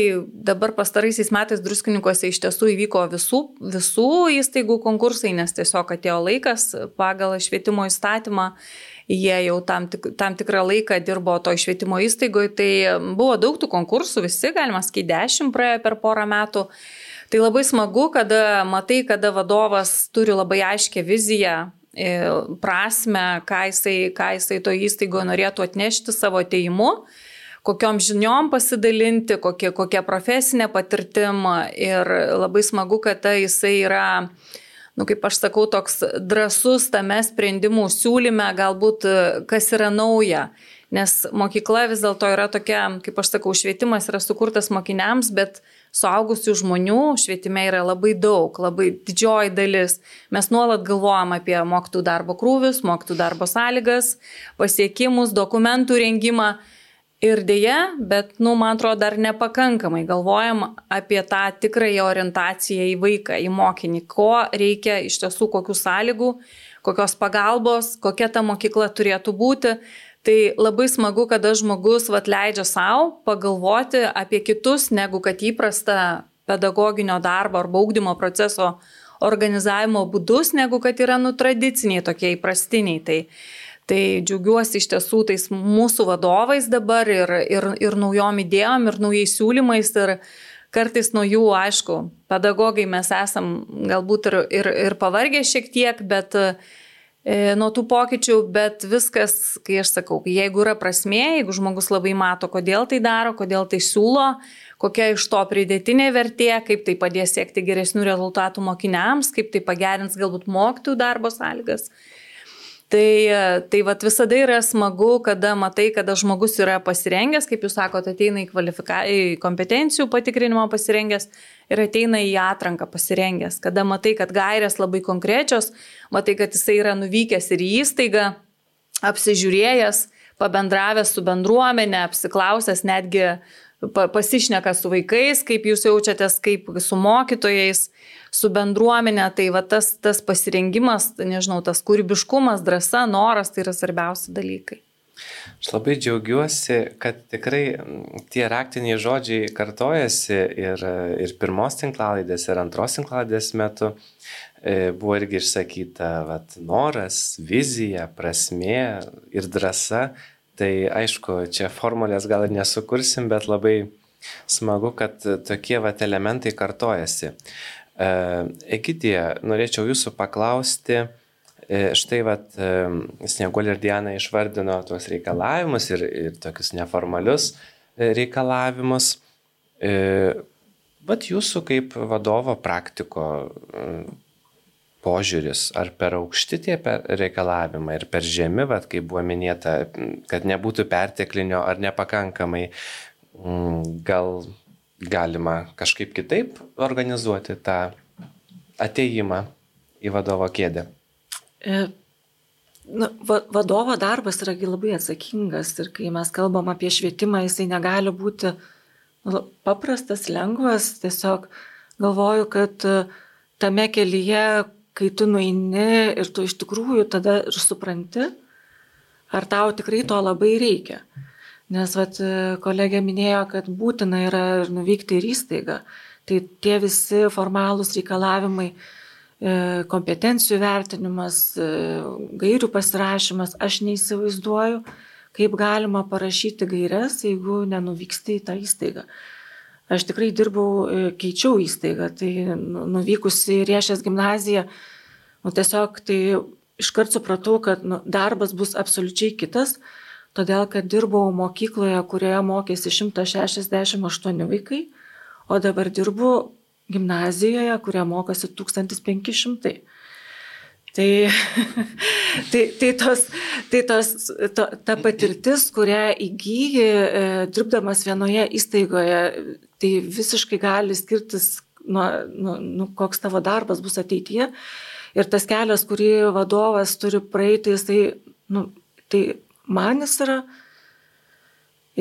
[SPEAKER 3] dabar pastaraisiais metais druskininkose iš tiesų įvyko visų, visų įstaigų konkursai, nes tiesiog atėjo laikas pagal švietimo įstatymą jie jau tam, tik, tam tikrą laiką dirbo to švietimo įstaigoje, tai buvo daug tų konkursų, visi, galima sakyti, dešimt praėjo per porą metų. Tai labai smagu, kada matai, kada vadovas turi labai aiškę viziją, e, prasme, ką jisai, ką jisai to įstaigoje norėtų atnešti savo ateimu kokiom žiniom pasidalinti, kokia, kokia profesinė patirtim ir labai smagu, kad ta jisai yra, nu, kaip aš sakau, toks drasus tame sprendimų siūlyme, galbūt kas yra nauja. Nes mokykla vis dėlto yra tokia, kaip aš sakau, švietimas yra sukurtas mokiniams, bet suaugusių žmonių švietime yra labai daug, labai didžioji dalis. Mes nuolat galvojam apie mokytų darbo krūvius, mokytų darbo sąlygas, pasiekimus, dokumentų rengimą. Ir dėja, bet, nu, man atrodo, dar nepakankamai galvojam apie tą tikrąją orientaciją į vaiką, į mokinį, ko reikia iš tiesų, kokių sąlygų, kokios pagalbos, kokia ta mokykla turėtų būti. Tai labai smagu, kada žmogus vat, leidžia savo pagalvoti apie kitus, negu kad įprasta pedagoginio darbo arba augdymo proceso organizavimo būdus, negu kad yra nu tradiciniai tokie įprastiniai. Tai Tai džiaugiuosi iš tiesų tais mūsų vadovais dabar ir, ir, ir naujom idėjom, ir naujais siūlymais. Ir kartais nuo jų, aišku, pedagogai mes esam galbūt ir, ir, ir pavargę šiek tiek, bet e, nuo tų pokyčių, bet viskas, kai aš sakau, jeigu yra prasmė, jeigu žmogus labai mato, kodėl tai daro, kodėl tai siūlo, kokia iš to pridėtinė vertė, kaip tai padės siekti geresnių rezultatų mokiniams, kaip tai pagerins galbūt mokytojų darbo sąlygas. Tai, tai vat visada yra smagu, kada matai, kada žmogus yra pasirengęs, kaip jūs sakote, ateina į, į kompetencijų patikrinimą pasirengęs ir ateina į atranką pasirengęs. Kada matai, kad gairės labai konkrečios, matai, kad jisai yra nuvykęs ir į įstaigą, apsižiūrėjęs, pabendravęs su bendruomenė, apsiklausęs netgi pasišneka su vaikais, kaip jūs jaučiatės, kaip su mokytojais, su bendruomenė, tai va tas, tas pasirengimas, nežinau, tas kūrybiškumas, drąsa, noras, tai yra svarbiausi dalykai.
[SPEAKER 1] Aš labai džiaugiuosi, kad tikrai tie raktiniai žodžiai kartojasi ir, ir pirmos tinklalaidės, ir antros tinklalaidės metu e, buvo irgi išsakyta vat, noras, vizija, prasmė ir drąsa Tai aišku, čia formulės gal ir nesukursim, bet labai smagu, kad tokie vat elementai kartojasi. E, Egidija, norėčiau jūsų paklausti, štai vat e, Snieguolė ir Diana išvardino tuos reikalavimus ir, ir tokius neformalius reikalavimus. Bet jūsų kaip vadovo praktiko požiūris, ar per aukšti tie reikalavimai, ir per žemi, vat, kaip buvo minėta, kad nebūtų perteklinio ar nepakankamai, mm, gal galima kažkaip kitaip organizuoti tą ateimą į vadovo kėdę.
[SPEAKER 2] E, nu, va, vadovo darbas yra labai atsakingas ir kai mes kalbam apie švietimą, jisai negali būti nu, paprastas, lengvas, tiesiog galvoju, kad e, tame kelyje, kai tu nueini ir tu iš tikrųjų tada ir supranti, ar tau tikrai to labai reikia. Nes vat, kolegė minėjo, kad būtina yra ir nuvykti ir įstaigą. Tai tie visi formalūs reikalavimai, e, kompetencijų vertinimas, e, gairių pasirašymas, aš neįsivaizduoju, kaip galima parašyti gairias, jeigu nenuvyksti į tą įstaigą. Aš tikrai dirbau, e, keičiau įstaigą, tai nu, nuvykusi į Riešės gimnaziją, nu, tiesiog tai iškart supratau, kad nu, darbas bus absoliučiai kitas, todėl kad dirbau mokykloje, kurioje mokėsi 168 vaikai, o dabar dirbu gimnazijoje, kurioje mokosi 1500. Tai, <laughs> tai, tai, tos, tai tos, to, ta patirtis, kurią įgyji e, dirbdamas vienoje įstaigoje, tai visiškai gali skirtis nuo, nu, nu, koks tavo darbas bus ateityje. Ir tas kelias, kurį vadovas turi praeiti, jisai, nu, tai man jis yra,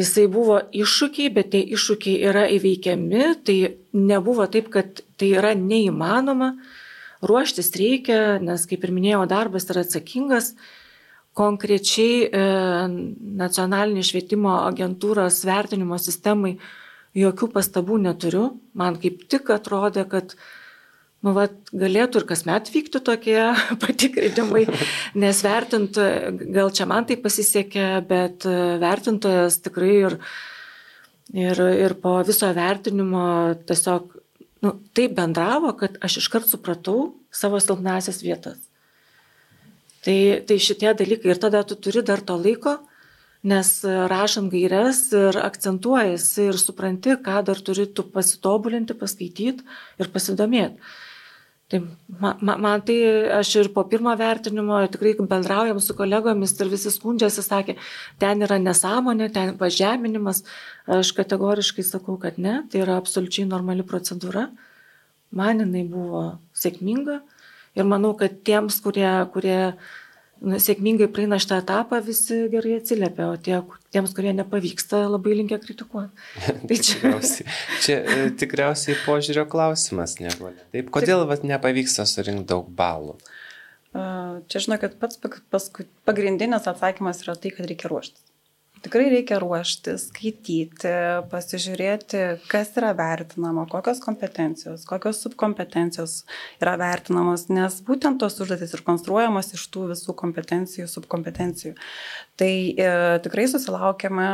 [SPEAKER 2] jisai buvo iššūkiai, bet tie iššūkiai yra įveikiami, tai nebuvo taip, kad tai yra neįmanoma. Ruoštis reikia, nes, kaip ir minėjau, darbas yra atsakingas, konkrečiai e, nacionalinė švietimo agentūros vertinimo sistemai jokių pastabų neturiu. Man kaip tik atrodė, kad nu, vat, galėtų ir kasmet vykti tokie <laughs> patikrinimai, nes vertint, gal čia man tai pasisekė, bet vertintojas tikrai ir, ir, ir po viso vertinimo tiesiog nu, taip bendravo, kad aš iškart supratau savo silpnasias vietas. Tai, tai šitie dalykai ir tada tu turi dar to laiko, nes rašant gairias ir akcentuojasi ir supranti, ką dar turi tu pasitobulinti, paskaityti ir pasidomėti. Tai man, man tai aš ir po pirmo vertinimo tikrai bendraujam su kolegomis ir visi skundžiasi, sakė, ten yra nesąmonė, ten pažeminimas. Aš kategoriškai sakau, kad ne, tai yra absoliučiai normali procedūra. Man jinai buvo sėkminga Ir manau, kad tiems, kurie, kurie nu, sėkmingai praeina šitą etapą, visi gerai atsiliepia, o tie, tiems, kurie nepavyksta, labai linkia kritikuoti. <laughs>
[SPEAKER 1] Tai čia... tikriausiai, čia e, tikriausiai požiūrio klausimas, negu. Taip, kodėl vat, nepavyksta surinkti daug balų?
[SPEAKER 4] Čia žinau, kad pats pagrindinis atsakymas yra tai, kad reikia ruoštis. Tikrai reikia ruošti, skaityti, pasižiūrėti, kas yra vertinama, kokios kompetencijos, kokios subkompetencijos yra vertinamos, nes būtent tos užduotis ir konstruojamos iš tų visų kompetencijų, subkompetencijų. Tai e, tikrai susilaukėme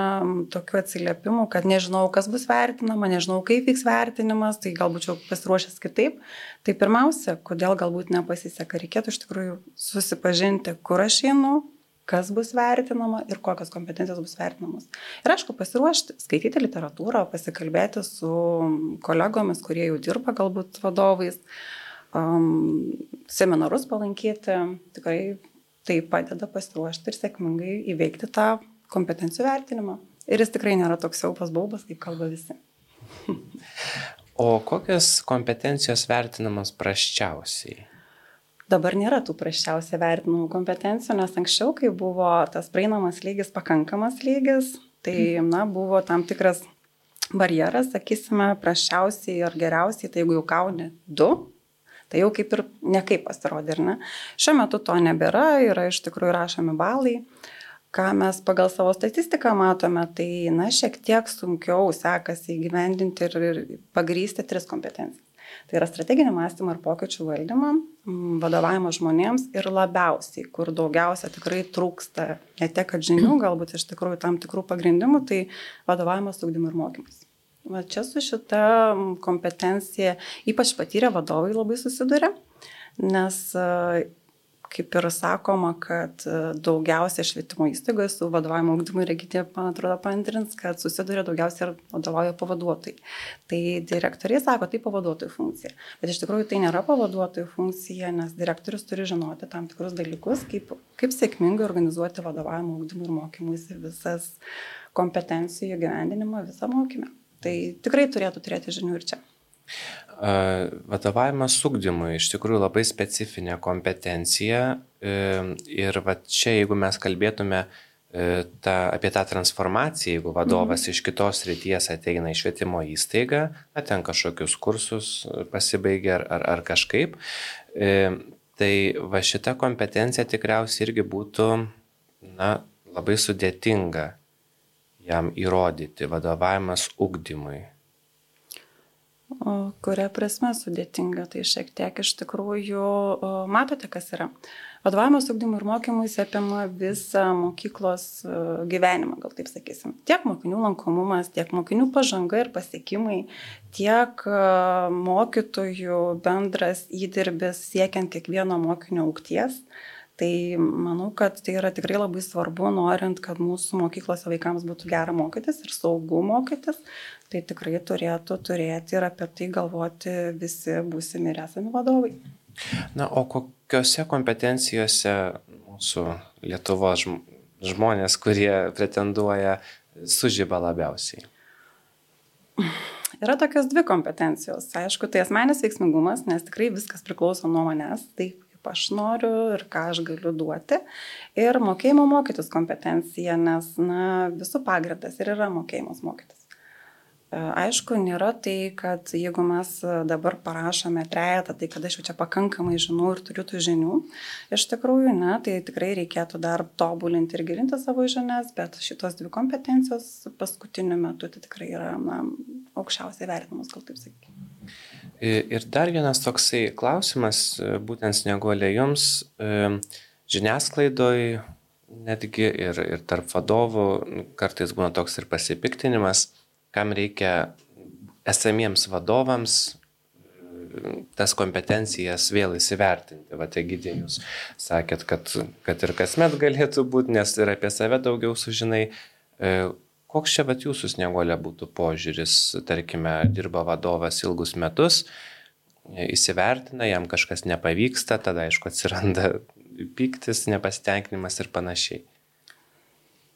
[SPEAKER 4] tokių atsiliepimų, kad nežinau, kas bus vertinama, nežinau, kaip vyks vertinimas, tai galbūt jau pasiruošęs kitaip. Tai pirmiausia, kodėl galbūt nepasiseka, reikėtų iš tikrųjų susipažinti, kur aš einu, kas bus vertinama ir kokios kompetencijos bus vertinamos. Ir aišku, pasiruošti, skaityti literatūrą, pasikalbėti su kolegomis, kurie jau dirba galbūt vadovais, um, seminarus palankyti, tikrai tai padeda pasiruošti ir sėkmingai įveikti tą kompetencijų vertinimą. Ir jis tikrai nėra toks siaupas baubas, kaip kalba visi. <laughs>
[SPEAKER 1] o kokios kompetencijos vertinamos praščiausiai?
[SPEAKER 4] Dabar nėra tų prasčiausiai vertinamų kompetencijų, nes anksčiau, kai buvo tas praeinamas lygis pakankamas lygis, tai mhm. na, buvo tam tikras barjeras, sakysime, prasčiausiai ar geriausiai, tai jeigu jau gauni du, tai jau kaip ir nekaip pasirodė, ar ne? Šiuo metu to nebėra, yra iš tikrųjų rašomi balai. Ką mes pagal savo statistiką matome, tai na, šiek tiek sunkiau sekasi įgyvendinti ir, ir pagrysti tris kompetencijas. Tai yra strateginio mąstymo ir pokyčių valdymą, vadovavimo žmonėms ir labiausiai, kur daugiausia tikrai trūksta ne tiek, kad žinių, <clears throat> galbūt iš tikrųjų tam tikrų pagrindimų, tai vadovavimas, ugdymas ir mokymas. Va čia su šita kompetencija ypač patyrę vadovai labai susiduria, nes kaip ir sakoma, kad e, daugiausia švietimo įstaigoje su vadovavimo ugdymu regitė, man atrodo, pantrins, kad susiduria daugiausia ir vadovauja pavaduotojai. Tai direktoriai sako, tai pavaduotojų funkcija. Bet iš tikrųjų tai nėra pavaduotojų funkcija, nes direktorius turi žinoti tam tikrus dalykus, kaip, kaip sėkmingai organizuoti vadovavimo ugdymų ir mokymuisi visas kompetencijų gyvendinimą visą mokymę. Tai tikrai turėtų turėti žinių ir čia.
[SPEAKER 1] Vadovavimas ugdymui iš tikrųjų labai specifinė kompetencija e, ir va čia, jeigu mes kalbėtume e, ta, apie tą transformaciją, jeigu vadovas mhm. iš kitos ryties ateina į švietimo įstaigą, na, ten kažkokius kursus pasibaigia ar, ar, ar kažkaip, e, tai va šita kompetencija tikriausiai irgi būtų na, labai sudėtinga jam įrodyti, vadovavimas ugdymui.
[SPEAKER 4] O kuria prasme sudėtinga, tai šiek tiek iš tikrųjų matote, kas yra. Vadovavimas ugdymui ir mokymui apima visą mokyklos gyvenimą, gal taip sakysim. Tiek mokinių lankomumas, tiek mokinių pažanga ir pasiekimai, tiek mokytojų bendras įdirbis siekiant kiekvieno mokinio aukties. Tai manau, kad tai yra tikrai labai svarbu, norint, kad mūsų mokyklose vaikams būtų gera mokytis ir saugu mokytis, tai tikrai turėtų turėti ir apie tai galvoti visi būsimi ir esami vadovai.
[SPEAKER 1] Na, o kokiuose kompetencijose mūsų Lietuvos žmonės, kurie pretenduoja, sužyba labiausiai?
[SPEAKER 4] Yra tokios dvi kompetencijos. Aišku, tai asmenis veiksmingumas, nes tikrai viskas priklauso nuo manęs, tai kaip aš noriu ir ką aš galiu duoti. Ir mokėjimo mokytis kompetencija, nes na, visų pagrindas ir yra mokėjimas mokytis. Aišku, nėra tai, kad jeigu mes dabar parašome trejetą, tai kad aš jau čia pakankamai žinau ir turiu tų žinių. Iš tikrųjų, ne, tai tikrai reikėtų dar tobulinti ir gilinti savo žinias, bet šitos dvi kompetencijos paskutiniu metu tai tikrai yra na, aukščiausiai vertinamas, gal taip sakykime.
[SPEAKER 1] Ir dar vienas toksai klausimas, būtent snieguolė jums, žiniasklaidoje netgi ir, ir tarp vadovų kartais būna toks ir pasipiktinimas, kam reikia esamiems vadovams tas kompetencijas vėl įsivertinti. Va, Egidė, jūs sakėt, kad, kad ir kasmet galėtų būti, nes ir apie save daugiau sužinai. E, koks čia bet jūsų snieguolė būtų požiūris, tarkime, dirba vadovas ilgus metus, įsivertina, jam kažkas nepavyksta, tada aišku atsiranda <laughs> pyktis, nepasitenkinimas ir panašiai.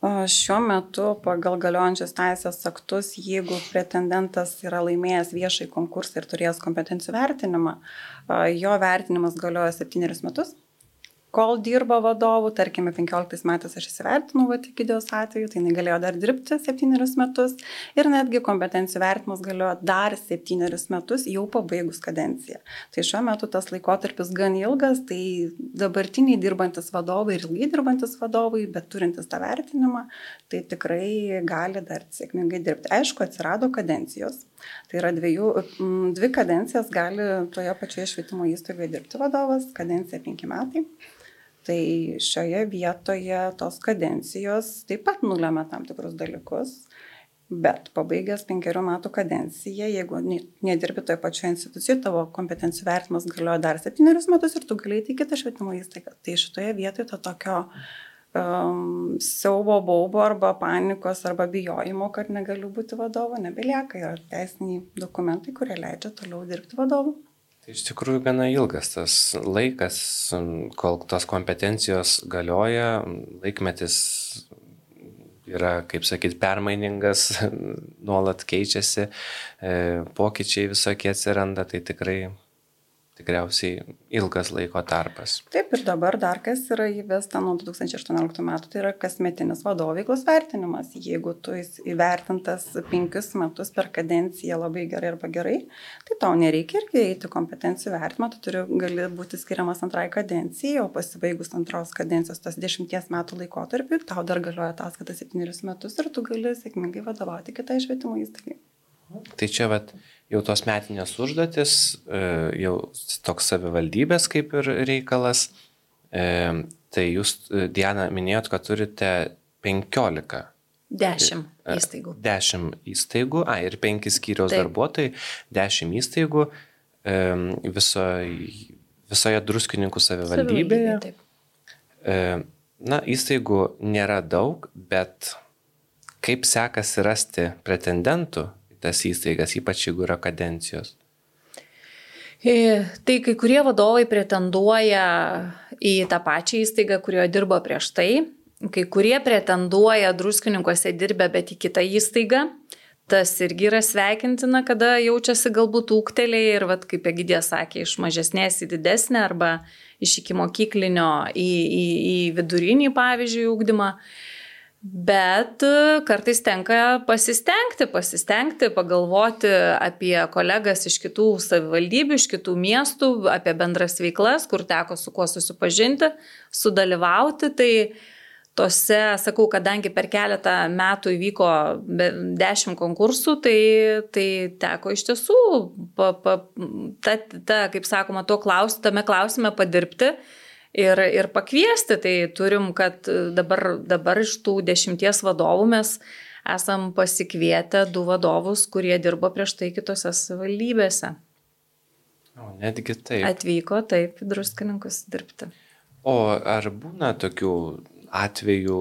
[SPEAKER 4] Šiuo metu pagal galiojančius teisės aktus, jeigu pretendentas yra laimėjęs viešai konkursą ir turėjęs kompetencijų vertinimą, jo vertinimas galioja septynerius metus kol dirba vadovu, tarkime, 15 metais aš įsivertinau Vatikidijos atveju, tai jinai galėjo dar dirbti 7 metus ir netgi kompetencijų vertimas galiojo dar 7 metus jau pabaigus kadenciją. Tai šiuo metu tas laikotarpis gan ilgas, tai dabartiniai dirbantis vadovai ir ilgai dirbantis vadovai, bet turintis tą vertinimą, tai tikrai gali dar sėkmingai dirbti. Aišku, atsirado kadencijos. Tai yra dviejų, dvi kadencijas gali toje pačioje švietimo įstaigoje dirbti vadovas, kadencija penki metai. Tai šioje vietoje tos kadencijos taip pat nulėmė tam tikrus dalykus, bet pabaigęs penkerių metų kadenciją, jeigu nedirbi toje pačioje institucijoje, tavo kompetencijų vertimas galioja dar septynerius metus ir tu galėjai į kitą švietimo įstaigą. Tai šitoje vietoje to tokio um, siaubo baubo arba panikos arba bijojimo, kad negaliu būti vadovu, nebelieka. Yra teisiniai dokumentai, kurie leidžia toliau dirbti vadovu.
[SPEAKER 1] Iš tikrųjų gana ilgas tas laikas, kol tos kompetencijos galioja, laikmetis yra, kaip sakyt, permainingas, <laughs> nuolat keičiasi, e, pokyčiai visokie atsiranda, tai tikrai tikriausiai ilgas laiko tarpas.
[SPEAKER 4] Taip ir dabar dar kas yra įvesta nuo 2018 metų, tai yra kasmetinis vadovų veiklos vertinimas. Jeigu tu įvertintas penkius metus per kadenciją labai gerai arba gerai, tai tau nereikia irgi eiti kompetencijų vertimą, tu turi, gali būti skiriamas antrai kadencijai, o pasibaigus antros kadencijos tas dešimties metų laikotarpį, tau dar galioja ataskaita septynerius metus ir tu gali sėkmingai vadovauti kitai švietimo įstaigai.
[SPEAKER 1] Tai čia vat, jau tos metinės užduotis, e, jau toks savivaldybės kaip ir reikalas. E, tai jūs, e, Diana, minėjot, kad turite 15.
[SPEAKER 3] Dešimt įstaigų.
[SPEAKER 1] Dešimt įstaigų, a, ir penki skyriaus taip. darbuotojai, dešimt įstaigų viso, visoje druskininkų savivaldybėje. Savivaldybė, Na, įstaigų nėra daug, bet kaip sekasi rasti pretendentų tas įstaigas, ypač jeigu yra kadencijos?
[SPEAKER 3] E, tai kai kurie vadovai pretenduoja į tą pačią įstaigą, kurioje dirbo prieš tai, kai kurie pretenduoja druskininkose dirbę, bet į kitą įstaigą. Tas irgi yra sveikintina, kada jaučiasi galbūt ūktelėje ir, vat, kaip Egidė sakė, iš mažesnės į didesnę arba iš iki mokyklinio į, į, į vidurinį, pavyzdžiui, ūkdymą. Bet e, kartais tenka pasistengti, pasistengti, pagalvoti apie kolegas iš kitų savivaldybių, iš kitų miestų, apie bendras veiklas, kur teko su kuo susipažinti, sudalyvauti. Tai tose, sakau, kadangi per keletą metų įvyko dešimt konkursų, tai, tai teko iš tiesų, pa, pa, ta, ta, kaip sakoma, to klaus, tame klausime padirbti ir, ir pakviesti. Tai turim, kad dabar, dabar iš tų dešimties vadovų mes esam pasikvietę du vadovus, kurie dirbo prieš tai kitose savivaldybėse.
[SPEAKER 1] O netgi taip.
[SPEAKER 3] Atvyko taip druskininkus dirbti.
[SPEAKER 1] O ar būna tokių atvejų,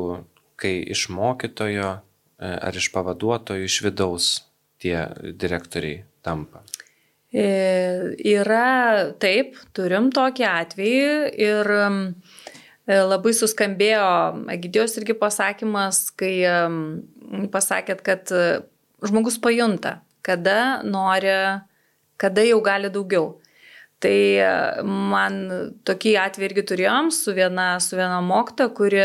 [SPEAKER 1] kai iš mokytojo e, ar iš pavaduotojo iš vidaus tie direktoriai tampa?
[SPEAKER 3] E, yra taip, turim tokį atvejį ir e, labai suskambėjo Egidijos irgi pasakymas, kai pasakėt, kad e, žmogus pajunta, kada nori, kada jau gali daugiau. Tai man tokį atvejį irgi turėjom su viena, su viena mokta, kuri,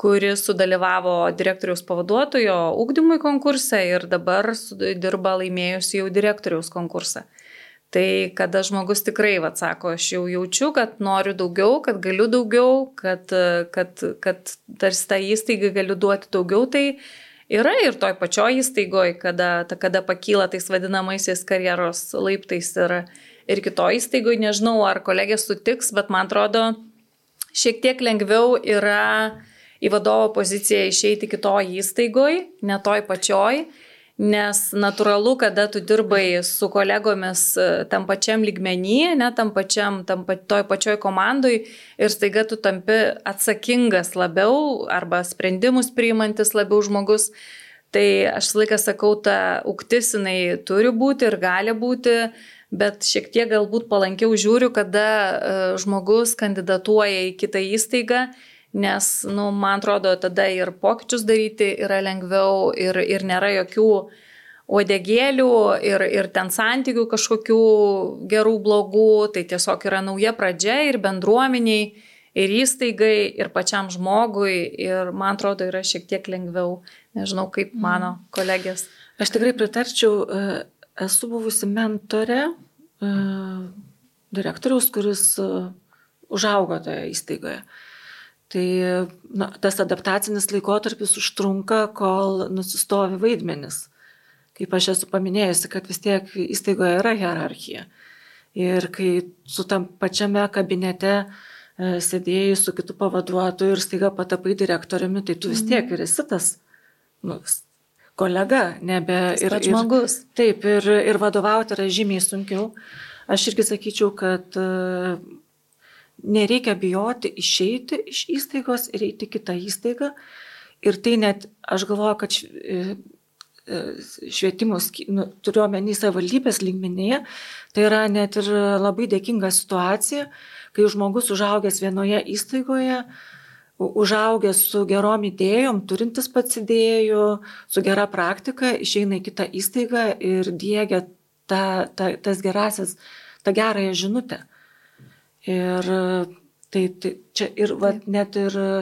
[SPEAKER 3] kuri sudalyvavo direktoriaus pavaduotojo ūkdymui konkurse ir dabar dirba laimėjusi jau direktoriaus konkursą. Tai kada žmogus tikrai, vad sako, aš jau jaučiu, kad noriu daugiau, kad galiu daugiau, kad, kad, kad tarsi tą įstaigą galiu duoti daugiau, tai yra ir toj pačioj įstaigoje, kada, kada pakyla tais vadinamaisiais karjeros laiptais ir, ir kitoj įstaigoje, nežinau, ar kolegė sutiks, bet man atrodo, šiek tiek lengviau yra į vadovo poziciją išeiti kitoj įstaigoj, ne toj pačioj, nes natūralu, kada tu dirbai su kolegomis e, tam pačiam lygmenį, ne tam pačiam, tam toj pačioj komandai ir staiga tu tampi atsakingas labiau arba sprendimus priimantis labiau žmogus. Tai aš laiką sakau, ta uktis jinai turi būti ir gali būti, bet šiek tiek galbūt palankiau žiūriu, kada e, žmogus kandidatuoja į kitą įstaigą nes, nu, man atrodo, tada ir pokyčius daryti yra lengviau ir, ir nėra jokių odegėlių ir, ir ten santykių kažkokių gerų, blogų, tai tiesiog yra nauja pradžia ir bendruomeniai, ir įstaigai, ir pačiam žmogui, ir man atrodo yra šiek tiek lengviau, nežinau kaip mhm. mano kolegės.
[SPEAKER 2] Aš tikrai pritarčiau, e, esu buvusi mentorė e, direktoriaus, kuris e, užaugo toje įstaigoje. Tai na, tas adaptacinis laikotarpis užtrunka, kol nusistovi vaidmenis. Kaip aš esu paminėjusi, kad vis tiek įstaigoje yra hierarchija. Ir kai su tam pačiame kabinete e, sėdėjai su kitu pavaduotoju ir staiga patapai direktoriumi, tai tu vis mhm. tiek ir esi tas nu, kolega, nebe
[SPEAKER 3] ir žmogus.
[SPEAKER 2] Taip, ir, ir vadovauti yra žymiai sunkiau. Aš irgi sakyčiau, kad uh, nereikia bijoti išeiti iš įstaigos ir eiti kitą įstaigą. Ir tai net, aš galvoju, kad e, e, švietimus, nu, turiu omeny savivaldybės lygmenėje, tai yra net ir labai dėkinga situacija, kai žmogus užaugęs vienoje įstaigoje, užaugęs su gerom idėjom, turintis pats idėjų, su gera praktika, išeina į kitą įstaigą ir dėgia ta, ta, tas gerasias, tą gerąją žinutę. Ir tai, tai čia ir va, net ir e,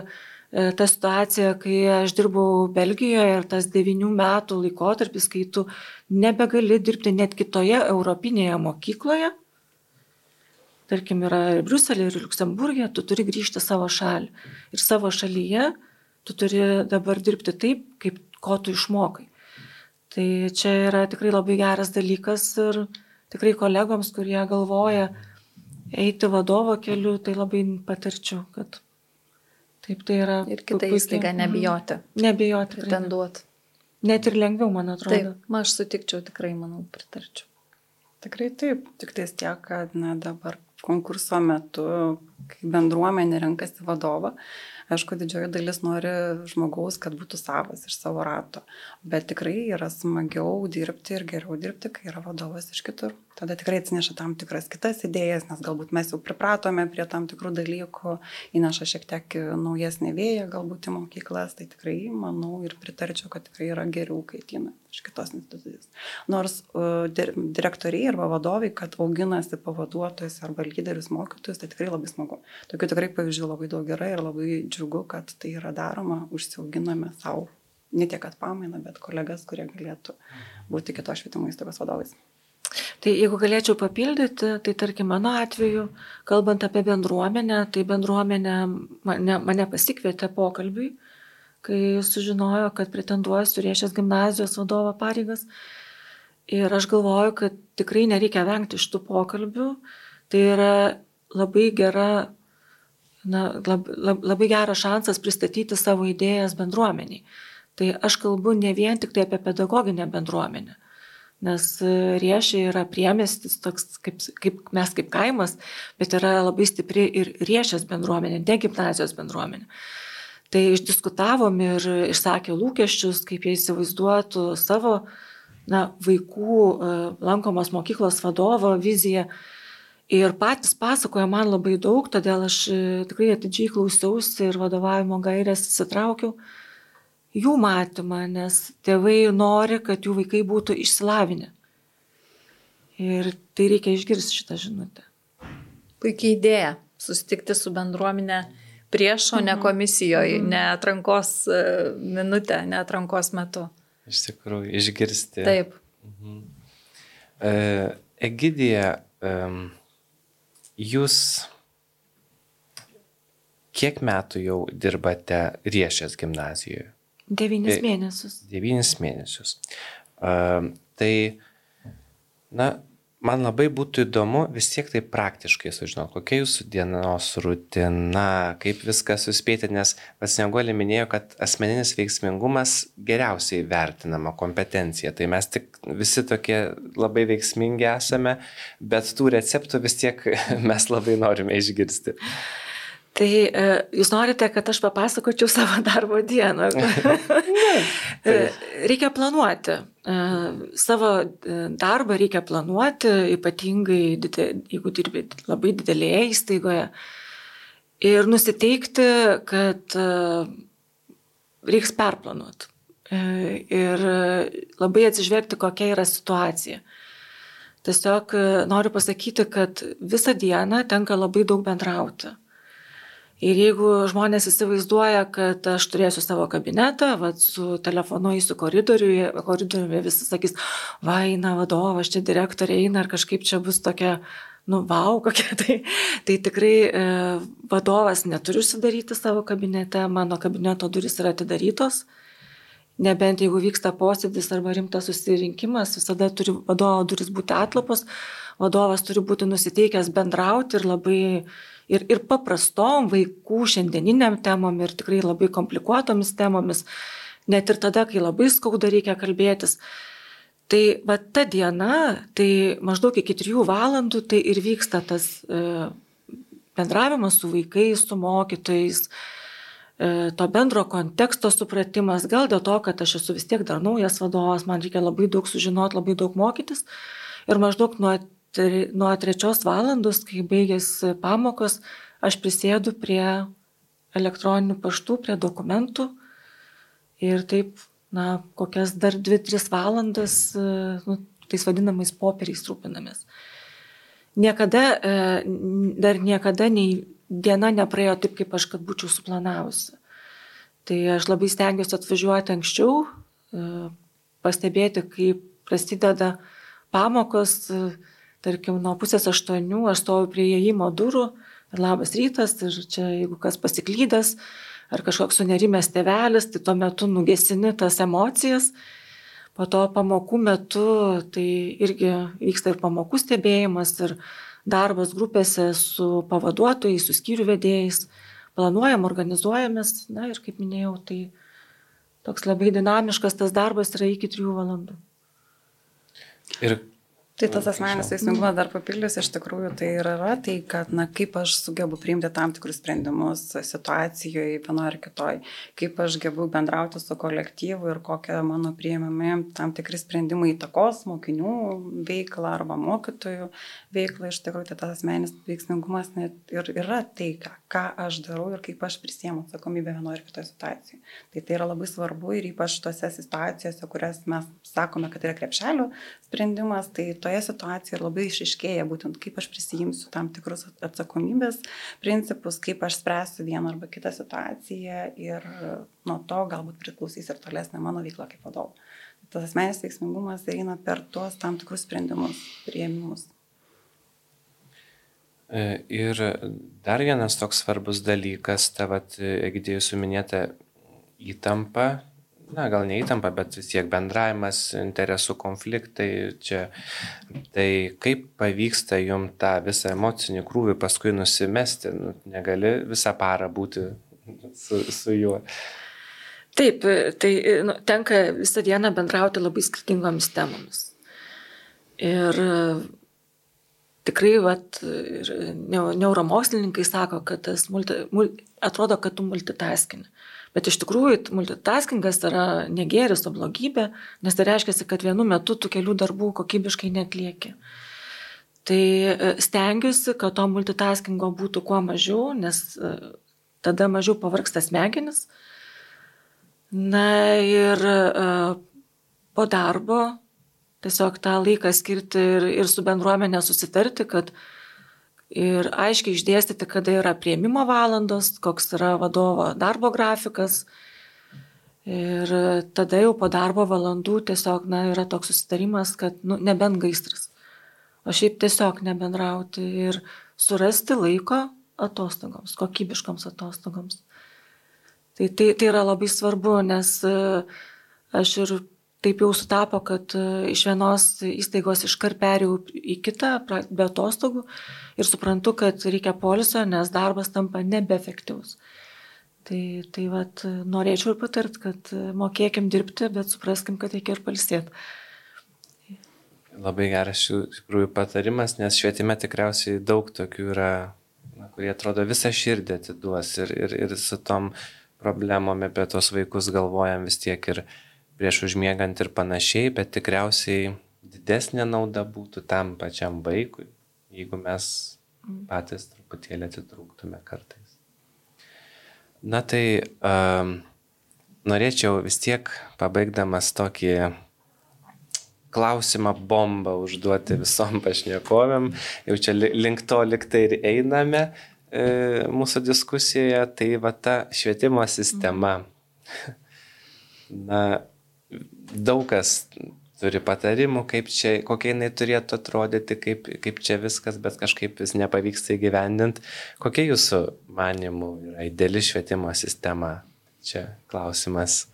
[SPEAKER 2] ta situacija, kai aš dirbau Belgijoje ir tas devinių metų laikotarpis, kai tu nebegali dirbti net kitoje europinėje mokykloje, tarkim, yra ir Bruselė, ir Luksemburgė, tu turi grįžti savo šalį. Ir savo šalyje tu turi dabar dirbti taip, kaip ko tu išmokai. Tai čia yra tikrai labai geras dalykas ir tikrai kolegoms, kurie galvoja, eiti vadovo keliu, tai labai patarčiau, kad taip tai yra.
[SPEAKER 3] Ir kitą įstaigą nebijoti.
[SPEAKER 2] Nebijoti.
[SPEAKER 3] Pretenduoti.
[SPEAKER 2] Net ir lengviau, man atrodo.
[SPEAKER 3] Taip, man aš sutikčiau, tikrai, manau, pritarčiau.
[SPEAKER 4] Tikrai taip, tik tais tiek, kad na, dabar konkurso metu, kai bendruomenė renkasi vadovą, Aišku, didžioji dalis nori žmogaus, kad būtų savas iš savo rato, bet tikrai yra smagiau dirbti ir geriau dirbti, kai yra vadovas iš kitur. Tada tikrai atsineša tam tikras kitas idėjas, nes galbūt mes jau pripratome prie tam tikrų dalykų, įneša šiek tiek naujesnį vėją galbūt į mokyklas, tai tikrai manau ir pritarčiau, kad tikrai yra geriau, kai ateina iš kitos institucijos. Nors uh, direktoriai arba vadovai, kad auginasi pavaduotojus arba lyderius mokytojus, tai tikrai labai smagu. Tokių tikrai pavyzdžių labai daug yra ir labai džiugu, kad tai yra daroma, užsiauginame savo ne tiek at pamainą, bet kolegas, kurie galėtų būti kitos švietimo įstaigos vadovais.
[SPEAKER 2] Tai jeigu galėčiau papildyti, tai tarkim mano atveju, kalbant apie bendruomenę, tai bendruomenė mane, mane pasikvietė pokalbiui kai sužinojo, kad pretenduoja suriešęs gimnazijos vadovo pareigas. Ir aš galvoju, kad tikrai nereikia vengti šitų pokalbių. Tai yra labai gera, na, lab, lab, labai geras šansas pristatyti savo idėjas bendruomeniai. Tai aš kalbu ne vien tik tai apie pedagoginę bendruomenę. Nes riešė yra priemestis, toks kaip, kaip mes kaip kaimas, bet yra labai stipri ir riešės bendruomenė, ne gimnazijos bendruomenė. Tai išdiskutavom ir išsakė lūkesčius, kaip jie įsivaizduotų savo na, vaikų e, lankomos mokyklos vadovo viziją. Ir patys pasakoja man labai daug, todėl aš e, tikrai atidžiai klausiausi ir vadovavimo gairės įsitraukiau jų matymą, nes tėvai nori, kad jų vaikai būtų išsilavinę. Ir tai reikia išgirsti šitą žinutę.
[SPEAKER 3] Puikiai idėja - susitikti su bendruomenė prieš, o ne komisijoje, mhm. ne atrankos e, minutę, ne atrankos metu.
[SPEAKER 1] Iš tikrųjų, išgirsti.
[SPEAKER 3] Taip.
[SPEAKER 1] Mhm. E, Egidija, e, jūs kiek metų jau dirbate Riešės gimnazijoje?
[SPEAKER 2] Devynis mėnesius.
[SPEAKER 1] Devynis mėnesius. Uh, tai, na, man labai būtų įdomu vis tiek tai praktiškai sužinoti, kokia jūsų dienos rutina, kaip viską suspėti, nes pats Negolė minėjo, kad asmeninis veiksmingumas geriausiai vertinama kompetencija. Tai mes tik visi tokie labai veiksmingi esame, bet tų receptų vis tiek <laughs> mes labai norime išgirsti.
[SPEAKER 2] Tai e, jūs norite, kad aš papasakočiau savo darbo dieną. <laughs> E, reikia planuoti. E, savo darbą reikia planuoti, ypatingai jeigu dirbi labai didelėje įstaigoje. Ir nusiteikti, kad reiks perplanuoti. Ir labai atsižvelgti, kokia yra situacija. Tiesiog noriu pasakyti, kad visą dieną tenka labai daug bendrauti. Ir jeigu žmonės įsivaizduoja, kad aš turėsiu savo kabinetą, va, su telefonu įsiu koridoriuje, koridoriuje visi sakys, va, eina vadovas, čia direktorė eina, ar kažkaip čia bus tokia, nu, wow, <laughs> kokia tai. Tai tikrai e, vadovas neturi užsidaryti savo kabinete, mano kabineto duris yra atidarytos. Nebent jeigu vyksta posėdis arba rimtas susirinkimas, visada turi vadovo duris būti atlapos, vadovas turi būti nusiteikęs bendrauti ir labai ir, ir paprastom vaikų šiandieniniam temom ir tikrai labai komplikuotomis temomis, net ir tada, kai labai skauda reikia kalbėtis. Tai va ta diena, tai maždaug iki 3 valandų tai ir vyksta tas e, bendravimas su vaikais, su mokytojais, e, to bendro konteksto supratimas, gal dėl to, kad aš esu vis tiek dar naujas vadovas, man reikia labai daug sužinoti, labai daug mokytis. Ir maždaug nuo tai nuo trečios valandos, kai baigėsi pamokos, aš prisėdu prie elektroninių paštų, prie dokumentų ir taip, na, kokias dar 2-3 valandas, nu, tais vadinamais popieriais rūpinamės. Niekada, e, dar niekada nei diena nepraėjo taip, kaip aš kad būčiau suplanavusi. Tai aš labai stengiuosi atvažiuoti anksčiau, e, pastebėti, kaip prasideda pamokos, tarkim, nuo pusės aštuonių aš stoviu prie įėjimo durų ir labas rytas, ir čia jeigu kas pasiklydęs, ar kažkoks sunerimęs tevelis, tai tuo metu nugesini tas emocijas. Po to pamokų metu tai irgi vyksta ir pamokų stebėjimas, ir darbas grupėse su pavaduotojais, su skyrių vedėjais. Planuojam, organizuojamės, na ir kaip minėjau, tai toks labai dinamiškas tas darbas yra iki trijų valandų.
[SPEAKER 1] Ir
[SPEAKER 4] Tai tas asmeninis veiksmingumas dar papildys, iš tikrųjų tai yra tai, kad, na, kaip aš sugebu priimti tam tikrus sprendimus situacijoje vienoje ar kitoje, kaip aš gebu bendrauti su kolektyvu ir kokie mano prieimami tam tikri sprendimai įtakos mokinių veiklą arba mokytojų veiklą. Iš tikrųjų, tai tas asmeninis veiksmingumas net ir yra tai, ką, ką aš darau ir kaip aš prisiemu atsakomybę vienoje ar kitoje situacijoje. Tai tai yra labai svarbu ir ypač tose situacijose, kurias mes sakome, kad yra krepšelių sprendimas, tai toje situacijoje labai išiškėja būtent kaip aš prisijimsiu tam tikrus atsakomybės principus, kaip aš spręsiu vieną arba kitą situaciją ir nuo to galbūt priklausys ir tolesnė mano veikla kaip vadovo. Tas asmenis veiksmingumas eina per tuos tam tikrus sprendimus, prieimimus.
[SPEAKER 1] E, ir dar vienas toks svarbus dalykas, tavat, Egidėjus suminėta įtampa na, gal neįtampa, bet vis tiek bendravimas, interesų konfliktai čia. Tai kaip pavyksta jum tą visą emocinį krūvį paskui nusimesti, nu, negali visą parą būti su, su juo.
[SPEAKER 2] Taip, tai nu, tenka visą dieną bendrauti labai skirtingomis temomis. Ir tikrai, vat, ir neuromokslininkai sako, kad tas multi, multi, atrodo, kad tu multitaskini. Bet iš tikrųjų multitaskingas yra negėris, o blogybė, nes tai reiškia, kad vienu metu tu kelių darbų kokybiškai netlieki. Tai e, stengiuosi, kad to multitaskingo būtų kuo mažiau, nes e, tada mažiau pavarksta smegenis. Na ir e, po darbo tiesiog tą laiką skirti ir, ir su bendruomenė susitarti, kad ir aiškiai išdėstyti, kada yra prieimimo valandos, koks yra vadovo darbo grafikas. Ir tada jau po darbo valandų tiesiog na, yra toks susitarimas, kad nu, nebent gaisras. O šiaip tiesiog nebendrauti ir surasti laiko atostogoms, kokybiškoms atostogoms. Tai, tai, tai yra labai svarbu, nes aš ir taip jau sutapo, kad e, iš vienos įstaigos iškart perėjau į kitą be atostogų ir suprantu, kad reikia poliso, nes darbas tampa nebeefektyvus. Tai, tai vat, norėčiau ir patart, kad mokėkim dirbti, bet supraskim, kad reikia ir palsėti.
[SPEAKER 1] Labai geras iš tikrųjų patarimas, nes švietime tikriausiai daug tokių yra, na, kurie atrodo visą širdį atiduos ir, ir, ir su tom problemom apie tos vaikus galvojam vis tiek ir, prieš užmiegant ir panašiai, bet tikriausiai didesnė nauda būtų tam pačiam vaikui, jeigu mes patys truputėlį atitrūktume kartais. Na tai um, norėčiau vis tiek pabaigdamas tokį klausimą bombą užduoti visom pašnekovėm, jau čia link to liktai ir einame e, mūsų diskusijoje, tai va ta švietimo sistema. Na, daug kas turi patarimų, kaip čia, kokia jinai turėtų atrodyti, kaip, kaip čia viskas, bet kažkaip vis nepavyksta įgyvendinti. Kokia jūsų manimų yra ideali švietimo sistema? Čia klausimas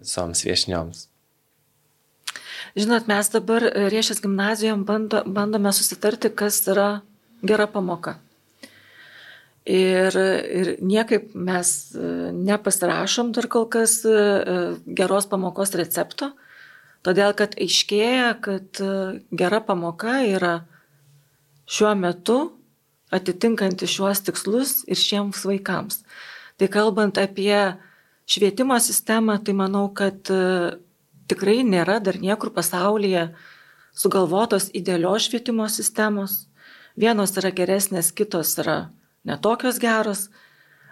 [SPEAKER 1] visoms viešnioms.
[SPEAKER 2] Žinot, mes dabar riešęs gimnazijom bando, bandome susitarti, kas yra gera pamoka. Ir, ir niekaip mes e, nepasirašom dar kol kas e, geros pamokos recepto, todėl kad aiškėja, kad e, gera pamoka yra šiuo metu atitinkanti šiuos tikslus ir šiems vaikams. Tai kalbant apie švietimo sistemą, tai manau, kad tikrai nėra dar niekur pasaulyje sugalvotos idealios švietimo sistemos. Vienos yra geresnės, kitos yra netokios geros.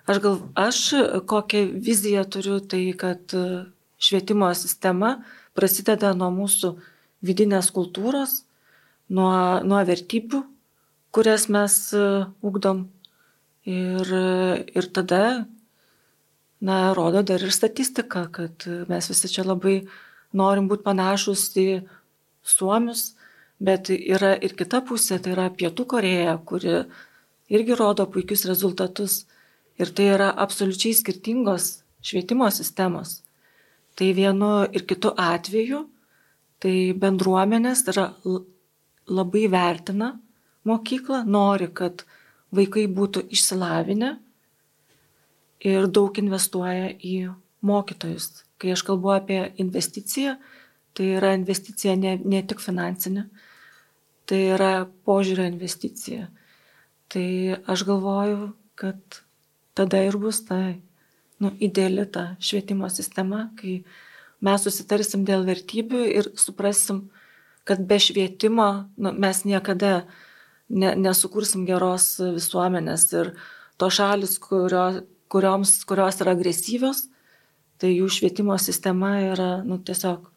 [SPEAKER 2] Aš, gal, aš kokią viziją turiu, tai kad e, švietimo sistema prasideda nuo mūsų vidinės kultūros, nuo, nuo vertybių, kurias mes e, ugdom. Ir, ir tada, na, rodo dar ir statistika, kad mes visi čia labai norim būti panašus į suomius, bet yra ir kita pusė, tai yra Pietų Koreja, kuri irgi rodo puikius rezultatus. Ir tai yra absoliučiai skirtingos švietimo sistemos. Tai vienu ir kitu atveju, tai bendruomenės yra labai vertina mokyklą, nori, kad vaikai būtų išsilavinę ir daug investuoja į mokytojus. Kai aš kalbu apie investiciją, tai yra investicija ne, ne tik finansinė, tai yra požiūrio investicija. Tai aš galvoju, kad tada ir bus ta nu, ideali ta švietimo sistema, kai mes susitarsim dėl vertybių ir suprasim, kad be švietimo nu, mes niekada ne, nesukursim geros visuomenės. Ir to šalis, kurio, kurioms, kurios yra agresyvios, tai jų švietimo sistema yra nu, tiesiog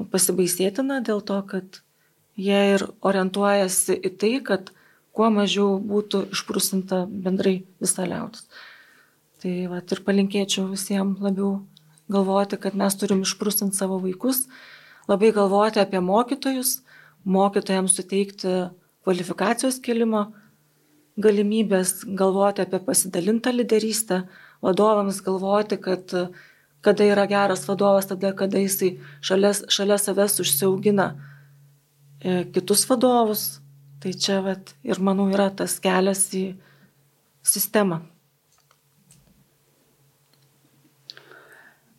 [SPEAKER 2] nu, pasibaisėtina dėl to, kad jie ir orientuojasi į tai, kad kuo mažiau būtų išprusinta bendrai visa liaudis. Tai va ir palinkėčiau visiems labiau galvoti, kad mes turim išprusinti savo vaikus, labai galvoti apie mokytojus, mokytojams suteikti kvalifikacijos kelimo galimybės, galvoti apie pasidalintą lyderystę, vadovams galvoti, kad kada yra geras vadovas, tada, kada jisai šalia, šalia savęs užsiaugina e, kitus vadovus, Tai čia vat, ir manau yra tas kelias į sistemą.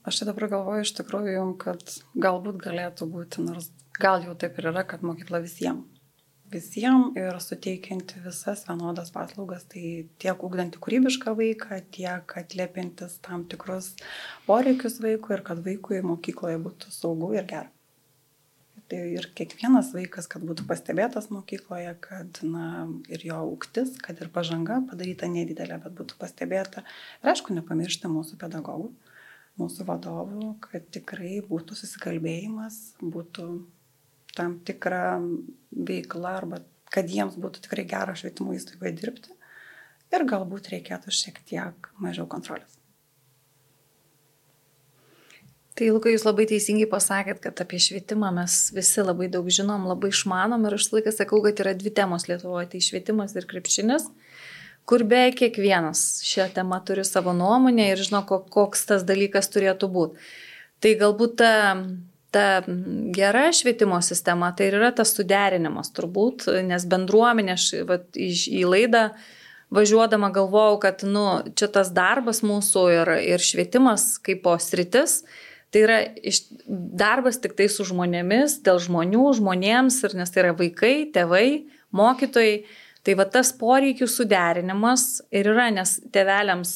[SPEAKER 4] Aš čia dabar galvoju iš tikrųjų, kad galbūt galėtų būti, nors gal jau taip ir yra, kad mokykla visiems. Visiems ir suteikianti visas vienodas paslaugas, tai tiek ugdanti kūrybišką vaiką, tiek atliepintis tam tikrus poreikius vaikui ir kad vaikui mokykloje būtų saugu ir gera tai ir kiekvienas vaikas, kad būtų pastebėtas mokykloje, kad na, ir jo auktis, kad ir pažanga padaryta nedidelė, bet būtų pastebėta. Ir aišku, nepamiršti mūsų pedagogų, mūsų vadovų, kad tikrai būtų susikalbėjimas, būtų tam tikra veikla arba kad jiems būtų tikrai gera švietimo įstaigoje dirbti ir galbūt reikėtų šiek tiek mažiau kontrolės.
[SPEAKER 3] Tai Lukai, jūs labai teisingai pasakėt, kad apie švietimą mes visi labai daug žinom, labai išmanom ir aš laiką sakau, kad yra dvi temos Lietuvoje - tai švietimas ir krepšinis, kur beveik kiekvienas šią temą turi savo nuomonę ir žino, koks tas dalykas turėtų būti. Tai galbūt ta, ta gera švietimo sistema, tai yra tas suderinimas turbūt, nes bendruomenė, vat, į, į laidą važiuodama galvojau, kad nu, čia tas darbas mūsų ir, ir švietimas kaip po sritis, Tai yra iš, darbas tik tai su žmonėmis, dėl žmonių, žmonėms, ir nes tai yra vaikai, tėvai, mokytojai. Tai va tas poreikių suderinimas ir yra, nes tėveliams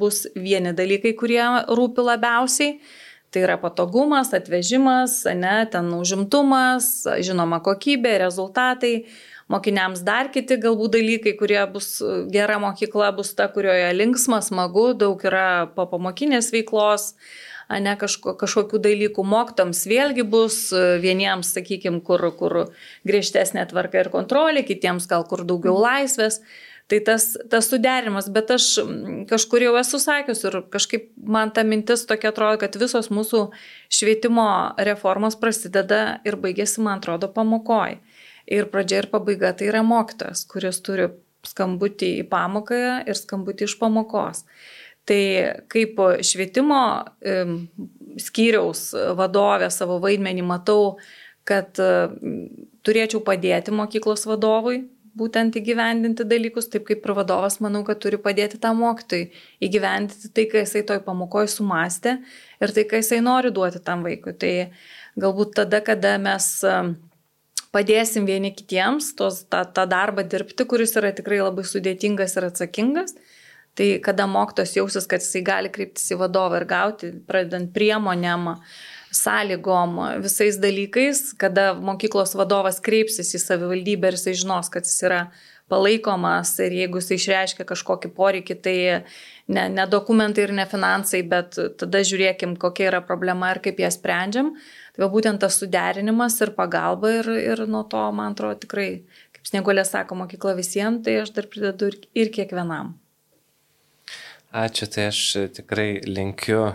[SPEAKER 3] bus vieni dalykai, kurie rūpi labiausiai. Tai yra patogumas, atvežimas, ne, ten užimtumas, žinoma kokybė, rezultatai. Mokiniams dar kiti galbūt dalykai, kurie bus gera mokykla, bus ta, kurioje linksma, smagu, daug yra papamokinės veiklos. Uh, ne kažko, kažkokių dalykų moktams vėlgi bus e, vieniems, sakykime, kur, kur griežtesnė tvarka ir kontrolė, kitiems gal kur daugiau mhm. laisvės. Tai tas, tas suderimas, bet aš kažkur jau esu sakius ir kažkaip man ta mintis tokia atrodo, kad visos mūsų švietimo reformos prasideda ir baigėsi, man atrodo, pamokoj. Ir pradžia ir pabaiga tai yra mokytojas, kuris turi skambutį į pamoką ir skambutį iš pamokos. Tai kaip švietimo skyriaus vadovė savo vaidmenį matau, kad turėčiau padėti mokyklos vadovui būtent įgyvendinti dalykus, taip kaip ir vadovas, manau, kad turi padėti tam mokytojui įgyvendinti tai, ką jisai toj pamokoje sumastė ir tai, ką jisai nori duoti tam vaikui. Tai galbūt tada, kada mes padėsim vieni kitiems tos, tą, tą darbą dirbti, kuris yra tikrai labai sudėtingas ir atsakingas, Tai kada mokytos jausis, kad jisai gali kreiptis į vadovą ir gauti, pradedant priemonėm, sąlygom, visais dalykais, kada mokyklos vadovas kreipsis į savivaldybę ir jisai žinos, kad jis yra palaikomas ir jeigu jisai išreiškia kažkokį poreikį, tai ne, ne dokumentai ir ne finansai, bet tada žiūrėkim, kokia yra problema ir kaip ją sprendžiam. Tai va būtent tas suderinimas ir pagalba ir, ir nuo to, man atrodo, tikrai, kaip Snieguolė sako, mokykla visiems, tai aš dar pridedu ir, ir kiekvienam.
[SPEAKER 1] Ačiū, tai aš tikrai linkiu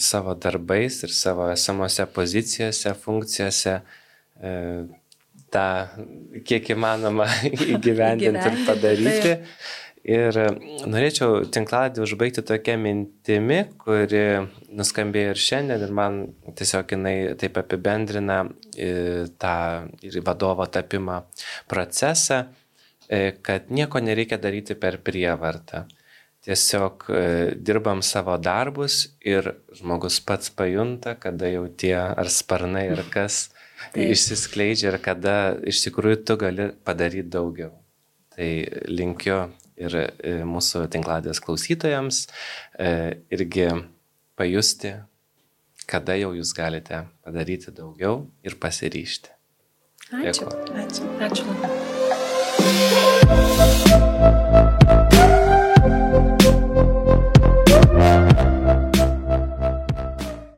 [SPEAKER 1] savo darbais ir savo esamose pozicijose, funkcijose e, tą kiek įmanoma <laughs> įgyvendinti ir padaryti. Ir norėčiau tinkladį užbaigti tokia mintimi, kuri nuskambėjo ir šiandien ir man tiesiog jinai taip apibendrina e, tą ir vadovo tapimą procesą, e, kad nieko nereikia daryti per prievartą tiesiog e, dirbam savo darbus ir žmogus pats pajunta, kada jau tie ar sparnai ar <laughs> kas Taip. išsiskleidžia ir kada iš tikrųjų tu gali padaryti daugiau. Tai linkiu ir e, mūsų tinkladės klausytojams e, irgi pajusti, kada jau jūs galite padaryti daugiau ir pasiryšti.
[SPEAKER 3] Ačiū.
[SPEAKER 2] Dėkui. Ačiū. Ačiū.